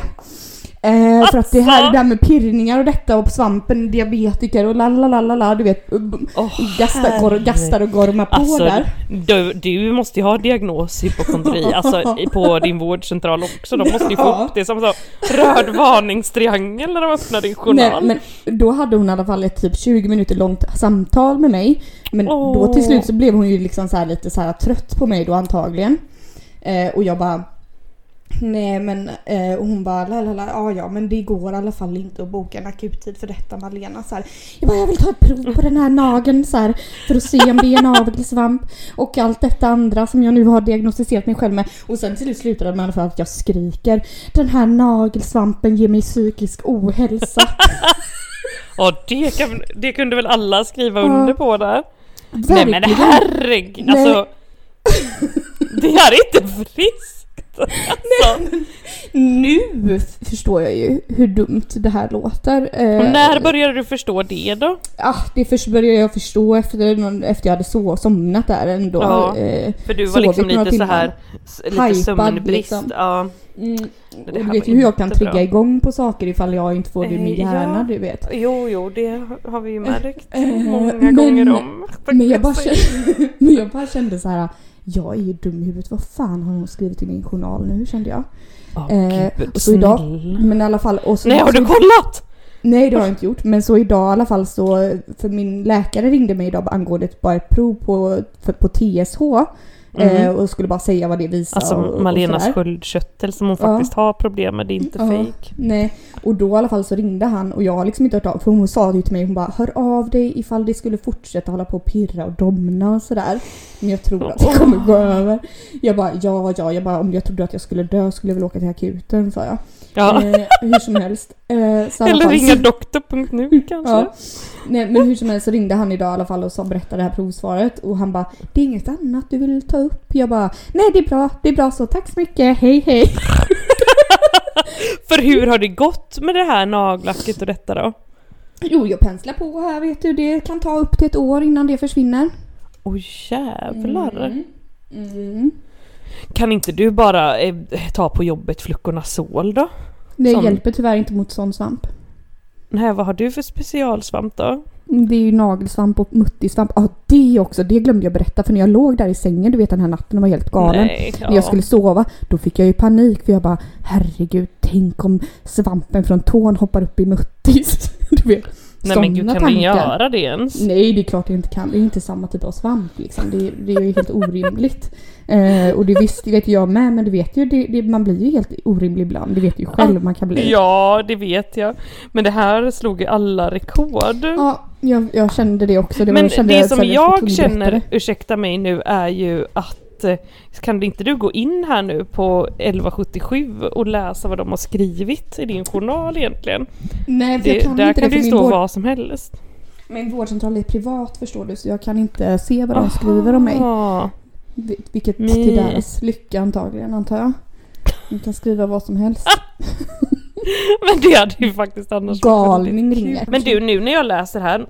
Eh, för att det här, Asså. det här med pirrningar och detta och svampen, diabetiker och lalalala, du vet. Åh, gastar, gor, gastar och gormar på Alltså, där. du, du måste ju ha diagnos hypokondri, alltså på din vårdcentral också. De måste ju få upp det som så röd varningstriangel när de öppnar din journal. Nej, men då hade hon i alla fall ett typ 20 minuter långt samtal med mig. Men då Åh. till slut så blev hon ju liksom så här lite så här trött på mig då antagligen. Eh, och jag bara Nej men, eh, och hon bara la ja ja men det går i alla fall inte att boka en akuttid för detta Malena så här. Jag bara jag vill ta ett prov på den här nageln så här, för att se om det är navelsvamp och allt detta andra som jag nu har diagnostiserat mig själv med. Och sen till slut slutade det med fall att jag skriker Den här nagelsvampen ger mig psykisk ohälsa. Ja, det, kan, det kunde väl alla skriva under på där? Nej men Verkligen. herregud, alltså. Det här är inte friskt. Alltså. Nu förstår jag ju hur dumt det här låter. Eh, Och när började du förstå det då? Ah, det först började jag förstå efter, efter jag hade så, somnat där ändå. Ja, Eh, För du var liksom lite så här lite Hypad, sömnbrist. liksom. Ja. mm, och du vet ju hur jag kan inte bra. trigga igång på saker ifall jag inte får det i min Eh, ja. hjärna, du vet. Jo, jo, det har vi ju märkt Eh, många men- gånger om. Men jag, bara kände, men jag bara kände så här. Jag är ju dum i huvudet. Vad fan har hon skrivit i min journal nu kände jag. Åh, Eh, gud, och så idag-. Men i alla fall. Och så, Nej, har du kollat? Nej det har jag inte gjort. Men så idag i alla fall så, för min läkare ringde mig idag angående ett, bara ett prov på, för, på TSH. Eh, och skulle bara säga vad det visar. Alltså och, Malenas sköldkörtel som hon Ja. faktiskt har problem med, det är inte Ja. fejk. Nej, och då i alla fall så ringde han och jag har liksom inte hört av för hon sa ju till mig, hon bara hör av dig ifall det skulle fortsätta hålla på och pirra och domna och sådär. Men jag tror att det kommer gå över. Jag bara ja, ja, jag bara om jag trodde att jag skulle dö skulle jag väl åka till akuten sa jag. Ja. Eh, hur som helst. Eh, Eller fall ringa doktor.nu kanske. Ja. Nej men hur som helst så ringde han idag i alla fall och så berättade det här provsvaret och han bara Det är inget annat du vill ta upp? Jag bara Nej det är bra, det är bra så, tack så mycket, hej hej. För hur har det gått med det här nagellacket och detta då? Jo jag penslar på här vet du, det kan ta upp till ett år innan det försvinner. Oj jävlar. Mm. Mm. Kan inte du bara eh, ta på jobbet Fluconazol då? Det Som- hjälper tyvärr inte mot sån svamp. Nej, vad har du för specialsvamp då? Det är ju nagelsvamp och muttisvamp. Ja det också, det glömde jag berätta för när jag låg där i sängen du vet den här natten och var helt galen. Nej, När jag skulle sova, då fick jag ju panik för jag bara herregud, tänk om svampen från tån hoppar upp i muttis. Du vet. Nej men gud kan man tankar. göra det ens? Nej, det är klart jag inte kan. Det är inte samma typ av svamp liksom. Det, det är ju helt orimligt. Eh, och det visst, det vet jag med, men du vet ju, det, det, man blir ju helt orimlig ibland. Det vet ju själv man kan bli. Ja, det vet jag. Men det här slog ju alla rekord. Ja, jag, jag kände det också. Det var, Men jag det som jag berätta känner, ursäkta mig nu, är ju att eh, kan inte du gå in här nu på 1177 och läsa vad de har skrivit i din journal egentligen? Nej, för Det, jag kan där inte kan det ju min, stå vård, vad som helst. min vårdcentral är privat förstår du, så jag kan inte se vad de skriver om mig. Aha. Vil- Vilket Mys. till deras lycka antagligen antar jag. De kan skriva vad som helst. Men det hade ju faktiskt annars Galning ringer. Men du, nu när jag läser här.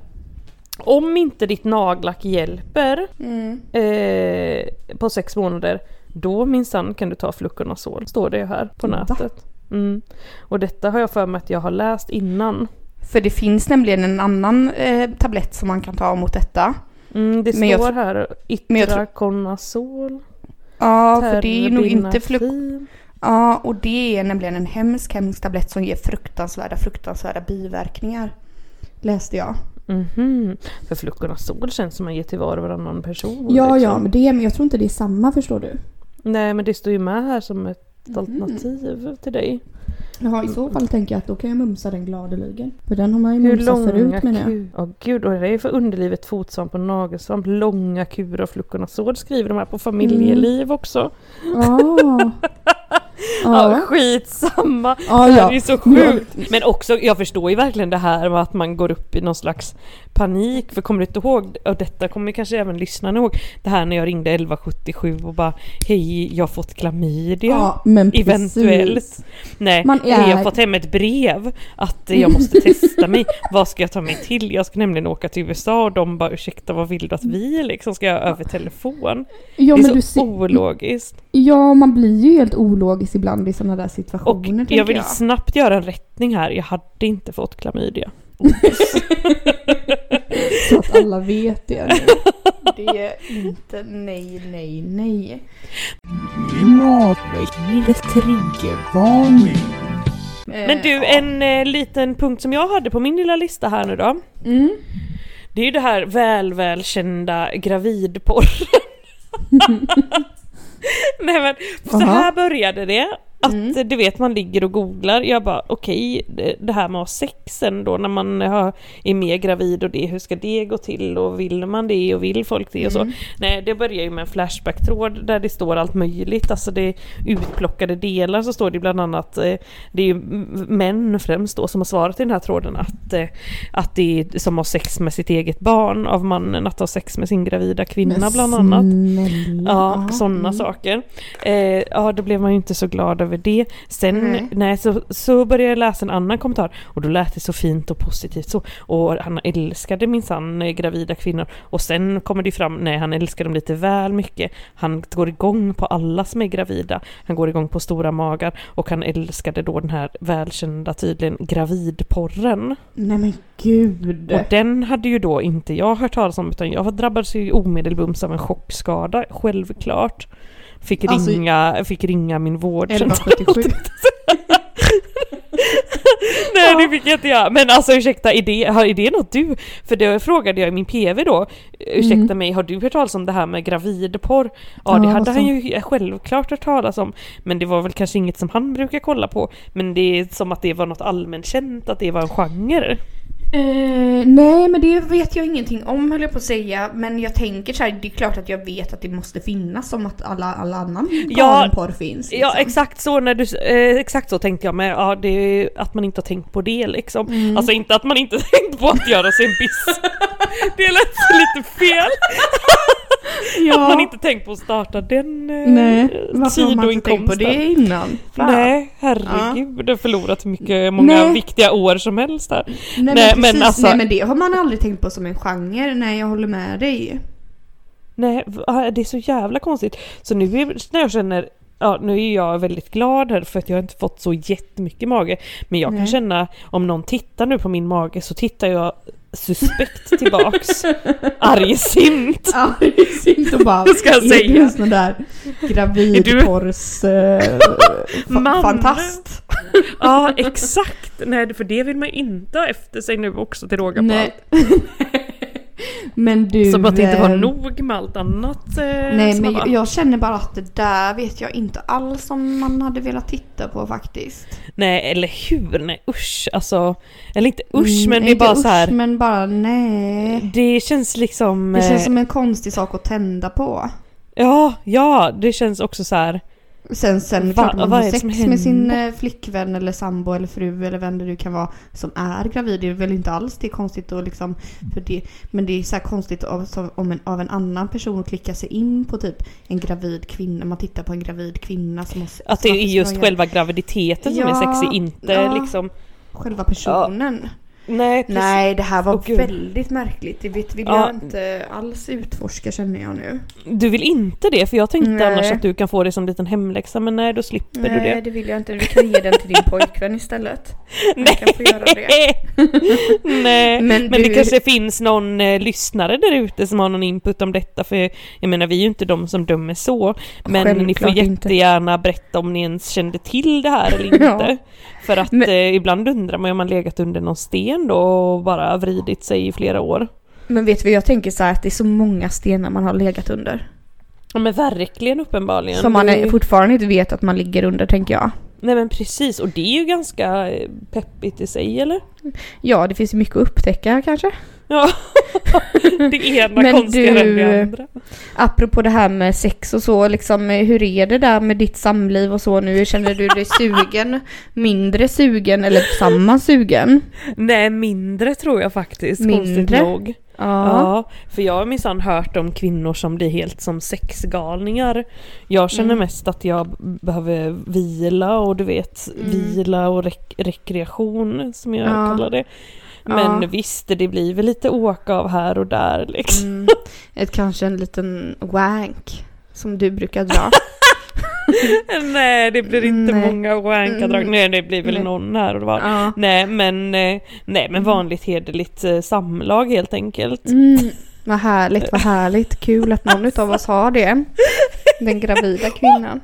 Om inte ditt nagellack hjälper Mm. eh, på sex månader, då minsann kan du ta Fluconazol. Står det här på Va? nätet. Mm. Och detta har jag för mig att jag har läst innan. För det finns nämligen en annan eh, tablett som man kan ta mot detta. Mm, det Men står här Itraconazol. Ja, för det är nog inte. Terbinafin. Ja, och det är nämligen en hemsk, hemsk tablett som ger fruktansvärda, fruktansvärda biverkningar. Läste jag. Mhm. För Fluconazol känns som man ger till var och varannan person. Ja, liksom. ja, men, det, men jag tror inte det är samma förstår du. Nej men det står ju med här som ett Mhm. alternativ till dig. Jaha, i så fall tänker jag att då kan jag mumsa den gladeligen. För den har man ju mumsat förut menar jag. Åh gud, och det är för underlivet fotsvamp och nagelsvamp. Långa kurer av Fluconazol skriver de här på familjeliv också. Ah. Ja, Ja. skitsamma. Ja, det här ja. är så sjukt. Men också, jag förstår ju verkligen det här med att man går upp i någon slags panik. För kommer du inte ihåg, och detta kommer kanske även lyssnarna ihåg, det här när jag ringde 1177 och bara Hej, jag har fått klamydia. Ja, men precis. Eventuellt. Nej, Man jag har är- fått hem ett brev att jag måste testa mig. Vad ska jag ta mig till? Jag ska nämligen åka till USA och de bara ursäkta vad vill du att vi liksom ska göra över telefon? Ja, det men är du så ser, ologiskt. ja, man blir ju helt ologisk ibland i sådana där Och situationer. tänker jag vill snabbt göra en rättning här. Jag hade inte fått klamydia. Så att alla vet det nu. Det är inte nej, nej, nej. Triggervarning. Men du, en eh, liten punkt som jag hade på min lilla lista här nu då. Mm. Det är ju det här väl välkända gravidporr. Nej men, så här började det. Att Mm. du vet man ligger och googlar, jag bara okej, det- det här med att ha sex sen då när man har, är mer gravid och det, hur ska det gå till och vill man det och vill folk det och så. Nej det börjar ju med en flashback-tråd där det står allt möjligt, alltså det är utplockade delar så står det bland annat, eh, det är ju män främst då som har svarat i den här tråden att, eh, att det är som har sex med sitt eget barn av mannen att ha sex med sin gravida kvinna bland annat. Ja, sådana Mm. saker. Eh, ja, då blev man ju inte så glad över det. Sen, Nej. nej, så, så började jag läsa en annan kommentar och då lät det så fint och positivt så. Och han älskade minsann gravida kvinnor. Och sen kommer det fram, nej han älskar dem lite väl mycket. Han går igång på alla som är gravida. Han går igång på stora magar och han älskade då den här välkända tydligen gravidporren. Nej men gud. Och den hade ju då inte jag hört talas om utan jag drabbades ju omedelbums av en chockskada, självklart. Fick Alltså- ringa, fick ringa min vård. 1177. Nej det fick jag inte göra. Men alltså ursäkta, är det, är det något du? För det frågade jag i min PV då. Ursäkta Mm. mig, har du hört talas om det här med gravidporr? Ja det Ja, hade vad han ju självklart hört talas om. Men det var väl kanske inget som han brukar kolla på. Men det är som att det var något allmänt känt, att det var en genre. Eh, nej men det vet jag ingenting om höll jag på att säga. Men jag tänker så här, det är klart att jag vet att det måste finnas som att alla, alla annan Ja, galenporr finns. Ja liksom. exakt så, när du, eh, exakt så tänkte jag med. Ja, det att man inte har tänkt på det liksom. Mm. Alltså inte att man inte tänkt på att göra sig en biss. det lät lite fel. ja. Att man inte tänkt på att starta den eh, Nej, varför har man inte tänkt på det innan? Fan. Nej, herregud. Jag har förlorat mycket, många Nej. viktiga år som helst där. Nej, Nej, men, men precis, alltså- nej men det har man aldrig tänkt på som en genre. Nej jag håller med dig. Nej, det är så jävla konstigt. Så nu är, när jag känner Ja, nu är jag väldigt glad här för att jag har inte fått så jättemycket mage. Men jag kan Nej. känna, om någon tittar nu på min mage så tittar jag suspekt tillbaks. Argsint. Är synd att bara... Ska jag är säga. du en sån där gravidporrs... Eh, fantast? Ja, exakt! Nej, för det vill man inte ha efter sig nu också till råga på allt. men du... Som att det inte var eh, nog med allt annat eh, Nej men jag, jag känner bara att det där vet jag inte alls om man hade velat titta på faktiskt. Nej, eller hur? Nej usch, alltså. Eller inte usch, Mm, men det är bara usch, så här. men bara nej. Det känns liksom... Det känns eh, som en konstig sak att tända på. Ja, ja, det känns också så här. Sen, sen Vad- klart man har är sex med sin eh, flickvän eller sambo eller fru eller vem det nu kan vara som är gravid. Det är väl inte alls det är konstigt att liksom, för det, men det är så konstigt av, om en, av en annan person att klicka sig in på typ en gravid kvinna. Man tittar på en gravid kvinna som har Att det är just själva graviditeten som är Ja, sexig, inte ja. liksom... Själva personen. Nej, precis. Nej, det här var Åh, väldigt märkligt. Det vill Ja. jag inte alls utforska känner jag nu. Du vill inte det? För jag tänkte Nej. annars att du kan få det som en liten hemläxa, men nej, då slipper du Nej, det. det vill jag inte. Du kan ge den till din pojkvän istället. Han Nej. kan få göra det. Nej, men, Men det du- kanske finns någon eh, lyssnare där ute som har någon input om detta, för jag menar vi är ju inte de som dömer så. Men ni får Självklart inte. jättegärna berätta om ni ens kände till det här eller inte. Ja. För att Men- eh, ibland undrar man om man legat under någon sten då och bara vridit sig i flera år. Men vet vad jag tänker så här att det är så många stenar man har legat under. Ja men verkligen uppenbarligen. Som man är, fortfarande inte vet att man ligger under tänker jag. Nej men precis, och det är ju ganska eh, peppigt i sig eller? Ja, det finns ju mycket att upptäcka kanske. Ja, det ena Men konstigare än du- det andra. Apropå det här med sex och så, liksom, hur är det där med ditt samliv och så nu? Känner du dig sugen, mindre sugen eller samma sugen? Nej, mindre tror jag faktiskt, konstigt Mindre? nog. Ja, för jag har minsann hört om kvinnor som blir helt som sexgalningar. Jag känner Mm. mest att jag behöver vila och du vet, Mm. vila och rek- rekreation som jag Ja. kallar det. Men Ja. visst, det blir väl lite åka av här och där liksom. Mm, ett, kanske en liten wank som du brukar dra. Nej, det blir inte Nej. många wankadrag. Mm. Nej, det blir väl Nej. någon här och var. ja. Nej, men, eh, nej, men vanligt hederligt eh, samlag helt enkelt. Mm, vad härligt, vad härligt. Kul att någon av oss har det. Den gravida kvinnan.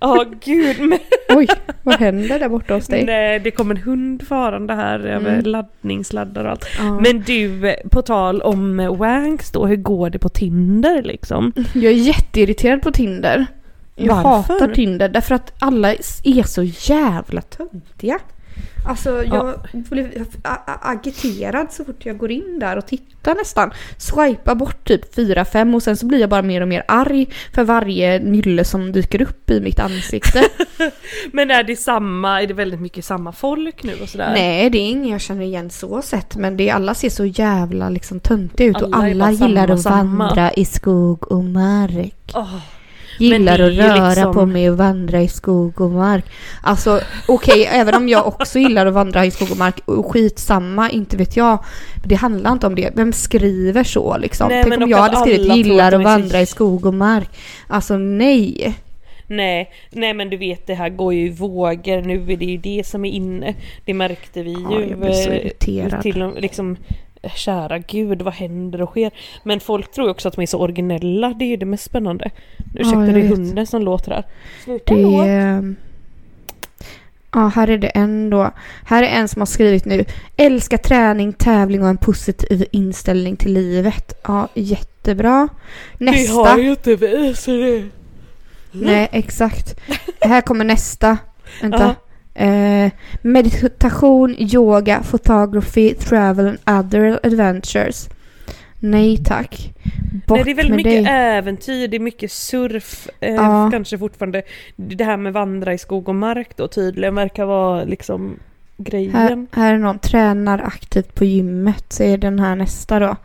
Ja, gud. Men, Oj, vad händer där borta hos dig? nej, det kom en hund farande här över Mm. laddningssladdar och allt. Ja. Men du, på tal om wanks då, hur går det på Tinder liksom? Jag är jätteirriterad på Tinder. Jag Varför? hatar Tinder därför att alla är så jävla töntiga. Alltså jag blir a- a- agiterad så fort jag går in där och tittar nästan. Swipar bort typ 4-5 och sen så blir jag bara mer och mer arg för varje nylle som dyker upp i mitt ansikte. Men är det samma, är det väldigt mycket samma folk nu och sådär? Nej det är ingen jag känner igen så sett men det är, alla ser så jävla liksom töntiga ut och Alla är alla gillar samma, att samma. vandra i skog och mark. Åh, Gillar är att röra liksom- på mig och vandra i skog och mark. Alltså okej, även om jag också gillar att vandra i skog och mark och skitsamma, inte vet jag. Det handlar inte om det. Vem skriver så liksom? Nej, Tänk men om jag hade skrivit gillar att är vandra i skog och mark. Alltså nej. Nej, nej men du vet det här går ju i vågor, nu är det ju det som är inne. Det märkte vi Ja, ju. jag blir så eh, irriterad. Till liksom, kära gud vad händer och sker? Men folk tror också att de är så originella, det är ju det mest spännande. Ursäkta jag det är hunden som låter här. Sluta Det... då. Ja, här är det en då. Här är en som har skrivit nu. Älskar träning, tävling och en positiv inställning till livet. Ja, jättebra. Nästa. ju inte vi så det... Nej, exakt. Här kommer nästa. Vänta. Eh, meditation, yoga, photography, travel and other adventures. Nej tack. Bort Nej det är väldigt mycket dig. äventyr, det är mycket surf, eh, Ja. kanske fortfarande. Det här med vandra i skog och mark då tydligen verkar vara liksom grejen. Här, här är någon tränar aktivt på gymmet. Så är den här nästa då.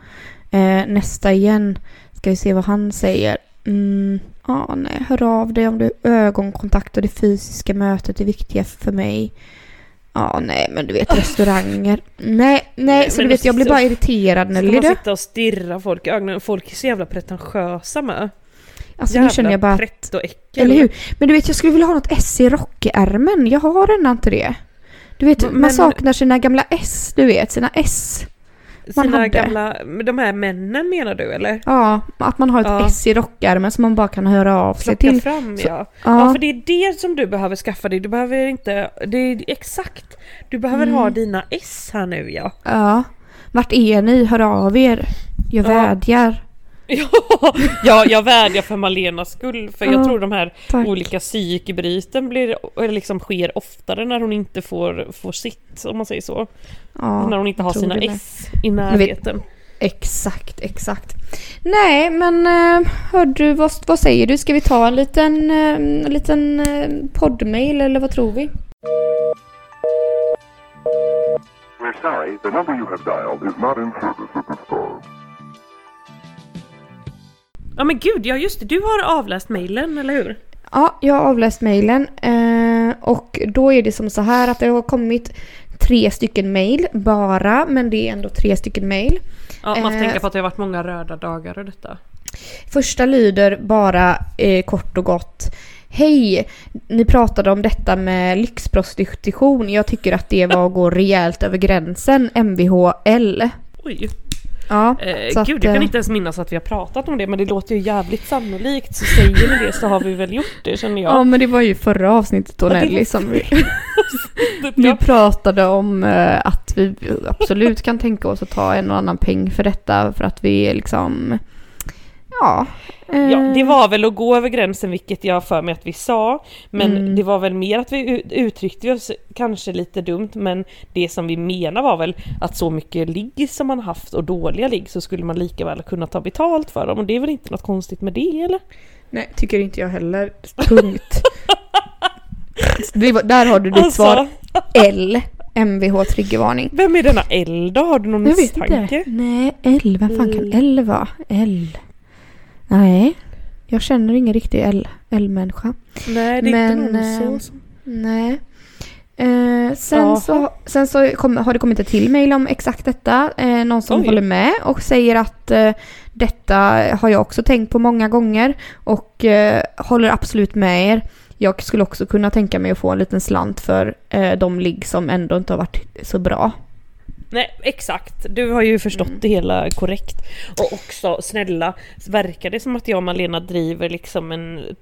Eh, nästa igen. Ska vi se vad han säger. Mm, ja, nej, hör av dig om du ögonkontakt och det fysiska mötet är viktiga för mig. Ja, nej, men du vet restauranger. Nej, nej, så men du vet jag blir så- bara irriterad Ska Nelly man du. sitta och stirra folk i ögonen? Folk är så jävla pretentiösa med. Alltså nu känner jag bara... äckel. Eller hur? Men du vet jag skulle vilja ha något S i rockärmen. Jag har redan inte det. Du vet, Men- man saknar sina gamla S, du vet, sina S. man Sina hade. gamla, de här männen menar du eller? Ja, att man har ett Ja. S i rockärmen som man bara kan höra av sig Plocka till. fram Så- ja. ja. Ja, för det är det som du behöver skaffa dig. Du behöver inte, det är exakt. Du behöver Mm. ha dina S här nu ja. ja. Vart är ni? Hör av er. Jag Ja. vädjar. Ja, ja, jag vädjar för Malenas skull för jag Ja, tror de här Tack. olika psykbryten blir, eller liksom sker oftare när hon inte får, får sitt, om man säger så. Ja, när hon inte har sina. S i närheten. Exakt, exakt. Nej, men uh, hör du, vad, vad säger du? Ska vi ta en liten, eh, en liten uh, poddmail eller vad tror vi? We're sorry, the number you have dialed is not in service at this time. Ja men gud, ja just det, du har avläst mejlen, eller hur? Ja, jag har avläst mejlen eh, och då är det som så här att det har kommit tre stycken mejl bara, men det är ändå tre stycken mejl. Ja, man får Eh, tänka på att det har varit många röda dagar och detta. Första lyder bara eh, kort och gott. Hej! Ni pratade om detta med lyxprostitution. Jag tycker att det var att gå rejält över gränsen. MVHL. Oj, Ja, eh, att, gud jag kan eh, inte ens minnas att vi har pratat om det men det låter ju jävligt sannolikt så säger ni det så har vi väl gjort det känner Ja jag. men det var ju förra avsnittet då Ja, Nelly som vi, vi Ja. pratade om eh, att vi absolut kan tänka oss att ta en och annan peng för detta för att vi är liksom Ja. eh, Ja, det var väl att gå över gränsen vilket jag för mig att vi sa. Men Mm. det var väl mer att vi uttryckte oss kanske lite dumt men det som vi menar var väl att så mycket ligg som man haft och dåliga ligg så skulle man lika väl kunna ta betalt för dem och det är väl inte något konstigt med det eller? Nej, tycker inte jag heller. Punkt. var, där har du ditt Alltså, svar. L. MVH triggervarning. Vem är denna L då? Har du någon Jag vet misstanke? inte. Nej, L. Vem fan kan. L vara? L. Nej. Jag känner ingen riktig L-människa. Nej det är Men, inte någon eh, så. Nej. Eh, sen så, sen så kom, har det kommit ett till mejl om exakt detta. Eh, någon som Oj. håller med och säger att eh, detta har jag också tänkt på många gånger och eh, håller absolut med er. Jag skulle också kunna tänka mig att få en liten slant för eh, de ligg som ändå inte har varit så bra. Nej exakt, du har ju förstått Mm. det hela korrekt. Och också snälla, verkar det som att jag och Malena driver liksom en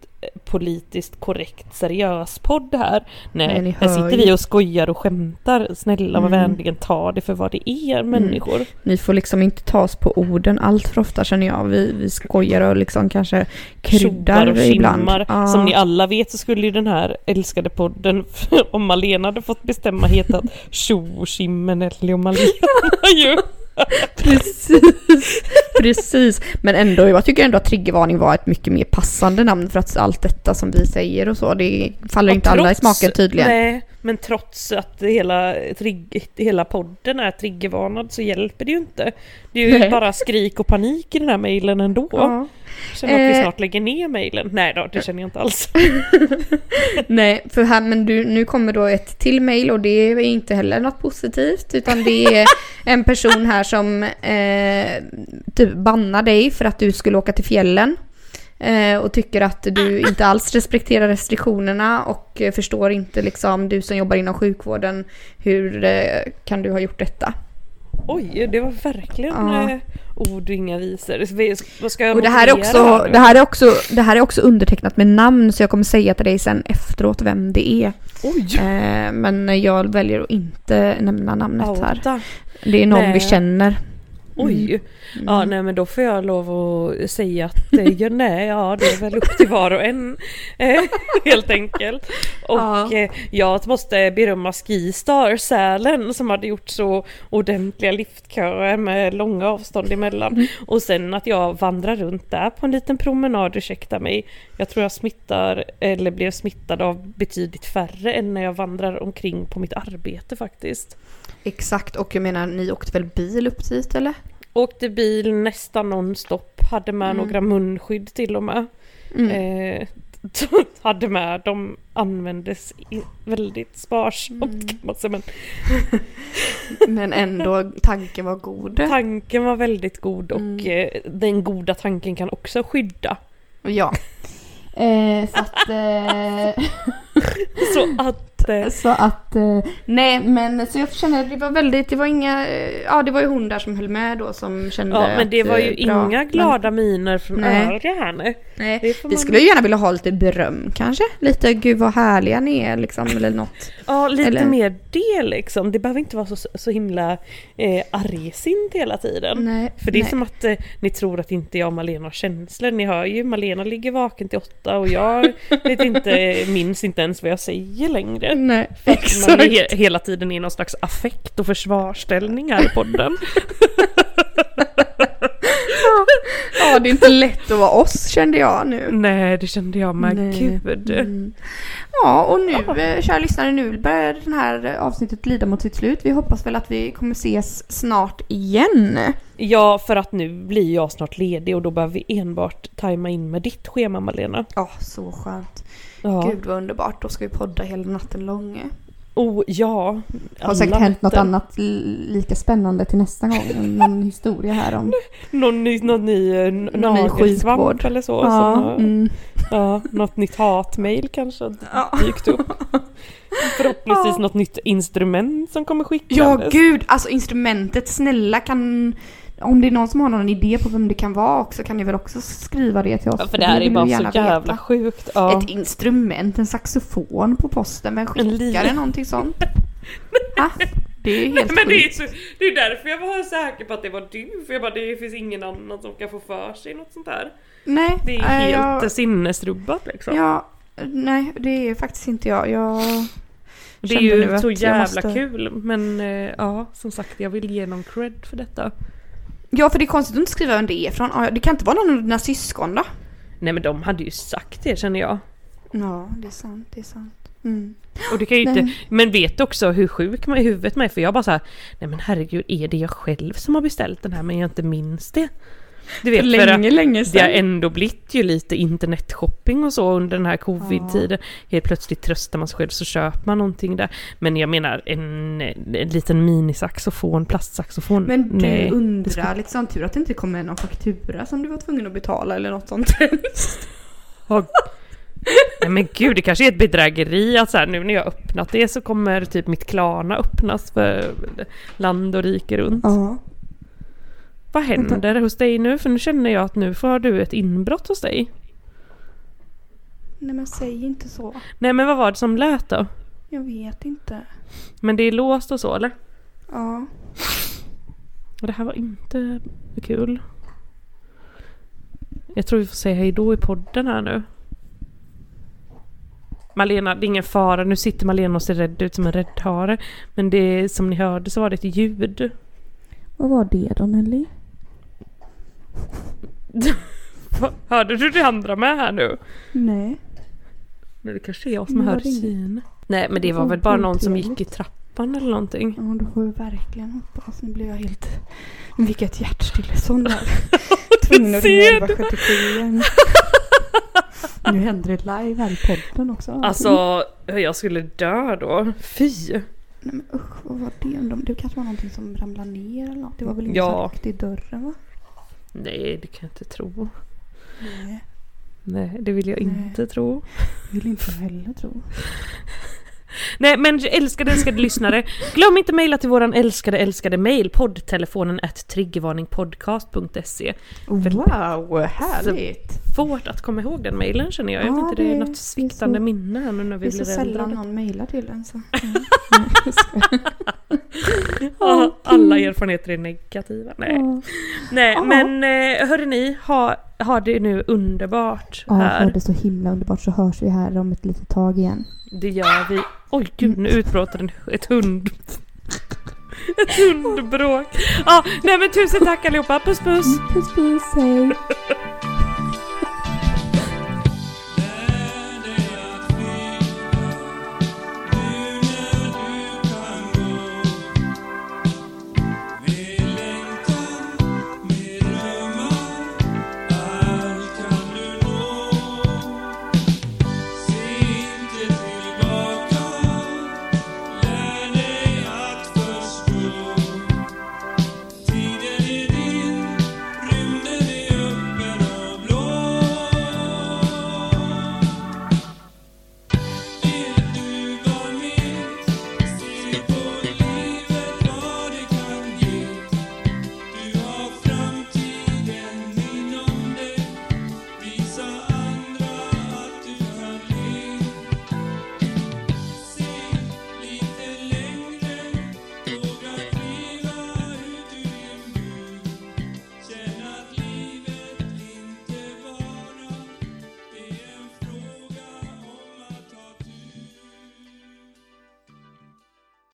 politiskt korrekt seriös podd här? Nej, Nej, här sitter vi och skojar och skämtar. Snälla var Mm. vänligen ta det för vad det är människor. Ni får liksom inte ta oss på orden allt för ofta känner jag. Vi, vi skojar och liksom kanske kryddar och ibland. Ja. Som ni alla vet så skulle ju den här älskade podden, om Malena hade fått bestämma, hetat Tjo och Nelly och Malena ju. Precis, precis. Men ändå, jag tycker ändå att triggervarning var ett mycket mer passande namn för att allt detta som vi säger och så, det faller Och inte alla i trots- smaken tydligen. Nej, men trots att hela, trigg, hela podden är triggervarnad så hjälper det ju inte. Det är ju Nej. bara skrik och panik i den här mejlen ändå. Ja. Känner att vi Eh. snart lägger ner mejlen. Nej då, det känner jag inte alls. Nej, för här, men du, nu kommer då ett till mail och det är inte heller något positivt utan det är en person här som eh, typ bannar dig för att du skulle åka till fjällen. Eh, och tycker att du inte alls respekterar restriktionerna och eh, förstår inte liksom du som jobbar inom sjukvården hur eh, kan du ha gjort detta? Oj, det var verkligen Ja. ord och inga visor. Vad ska jag Och det här, är också, det, här är också, det här är också undertecknat med namn så jag kommer säga till dig sen efteråt vem det är. Oj! Eh, men jag väljer att inte nämna namnet här. Outa. Det är någon Nej. vi känner. Oj! Mm. Ja, nej men då får jag lov att säga att eh, ja, nej, ja det är väl upp till var och en eh, helt enkelt. Och Ja. eh, jag måste berömma Skistar Sälen som hade gjort så ordentliga liftköer med långa avstånd emellan. Mm. Och sen att jag vandrar runt där på en liten promenad, ursäkta mig. Jag tror jag smittar, eller blev smittad av betydligt färre än när jag vandrar omkring på mitt arbete faktiskt. Exakt, och jag menar ni åkte väl bil upp dit eller? Åkte bil nästan nonstop, hade med Mm. några munskydd till och med. Mm. Eh, hade med, de användes väldigt sparsamt Mm. kan man säga. Men Men ändå, tanken var god. tanken var väldigt god och Mm. eh, den goda tanken kan också skydda. Ja. Eh, så att... Eh, Så att inte. Så att, eh, nej men så jag kände att det var väldigt, det var inga, eh, ja det var ju hon där som höll med då som kände Ja men det att, var ju eh, bra. inga glada miner från Nej. övriga här nu. Nej, Det vi man- skulle ju gärna vilja ha lite beröm kanske. Lite gud vad härliga ni är liksom eller något. Ja, lite Eller- mer det liksom. Det behöver inte vara så, så himla eh, argsint hela tiden. Nej, För det är nej. som att eh, ni tror att inte jag och Malena har känslor. Ni hör ju, Malena ligger vaken till åtta och jag vet inte, minns inte ens vad jag säger längre. Nej, För att man exakt. är he- hela tiden i någon slags affekt och försvarsställning här i podden. Ja, det är inte lätt att vara oss kände jag nu. Nej, det kände jag med. Nej. Gud. Mm. Ja, och nu, eh, kära lyssnare, nu börjar det här avsnittet lida mot sitt slut. Vi hoppas väl att vi kommer ses snart igen. Ja, för att nu blir jag snart ledig och då behöver vi enbart tajma in med ditt schema Malena. Ja, så skönt. Ja. Gud vad underbart. Då ska vi podda hela natten lång. Oh ja. Har säkert Alla hänt något annat li- lika spännande till nästa gång. Någon historia här om Någon ny, någon ny, Någon ny sjukvård. eller så. ja, som mm. ja, något nytt hatmail kanske Ja. dykt upp. Förhoppningsvis något nytt instrument som kommer skickas. ja, gud. Alltså instrumentet, snälla kan... Om det är någon som har någon idé på vem det kan vara också kan ni väl också skriva det till oss? Ja, för det här är bara så jävla veta. sjukt. Ja. Ett instrument, en saxofon på posten, vem En li- skickar det någonting sånt? Ha? Det är helt Men det är, så, det är därför jag var säker på att det var du, för jag bara det finns ingen annan som kan få för sig något sånt här. Nej, Det är äh, helt jag, sinnesrubbat liksom. ja, nej, det är faktiskt inte jag. Jag det är ju så jävla måste- kul men eh, ja som sagt jag vill ge någon cred för detta. Ja, för det är konstigt att inte skriva vem det är från. Det kan inte vara någon av dina syskon då? Nej men de hade ju sagt det känner jag. Ja, det är sant, det är sant. Mm. Och det kan ju inte, men vet du också hur sjuk man i huvudet man är? För jag bara så här, nej men herregud, är det jag själv som har beställt den här men jag inte minns det? Du vet, för att länge det har ändå blivit ju lite internetshopping och så under den här covid-tiden. Helt plötsligt tröstar man sig själv så köper man någonting där. Men jag menar en, en liten minisaxofon, plastsaxofon. Men du nej. undrar liksom tur att det inte kom med någon faktura som du var tvungen att betala eller något sånt. Åh, Nej men gud, det kanske är ett bedrägeri att så här, nu när jag öppnat det så kommer typ mitt Klarna öppnas för land och rike runt. Ja. Vad händer hos dig nu? För nu känner jag att nu får du ett inbrott hos dig. Nej men säg inte så. Nej men vad var det som lät då? Jag vet inte. Men det är låst och så eller? Ja. Och det här var inte kul. Jag tror vi får säga hejdå i podden här nu. Malena, det är ingen fara. Nu sitter Malena och ser rädd ut som en räddhare. Men det som ni hörde så var det ett ljud. Vad var det då Nelly? Hörde du det andra med här nu? Nej. Men det kanske är jag som hör var det inget? syn. Nej men det var väl bara någon som gick i trappan eller någonting. Ja då får vi verkligen hoppas. Nu blir jag helt... Nu fick jag ett hjärtstillestånd där. Tvungen att ringa ser 1177 igen. Nu händer det live här i podden också. Alltså, jag skulle dö då. Fy! Nej men usch, vad var det? Det kanske var någonting som ramlade ner eller något. Det var väl ingen Ja. i dörren va? Nej, det kan jag inte tro. Nej, Nej, det vill jag Nej. inte tro. vill inte jag heller tro. Nej men älskade älskade lyssnare, glöm inte mejla till våran älskade älskade mail poddtelefonen at triggervarningpodcast.se Wow, härligt! Svårt att komma ihåg den mailen känner jag, jag vet inte det är det- något det sviktande minne nu när Det vi är så blir sällan äldre. någon mejlar till en så. Alla erfarenheter är negativa. Nej, Nej men eh, hörrni, ha, ha det nu underbart Ja, ha det så himla underbart så hörs vi här om ett litet tag igen. Det gör vi. Oj gud, nu utbröt en, ett hund... Ett hundbråk. Ja, nej men tusen tack allihopa. Puss puss! Puss puss, hej!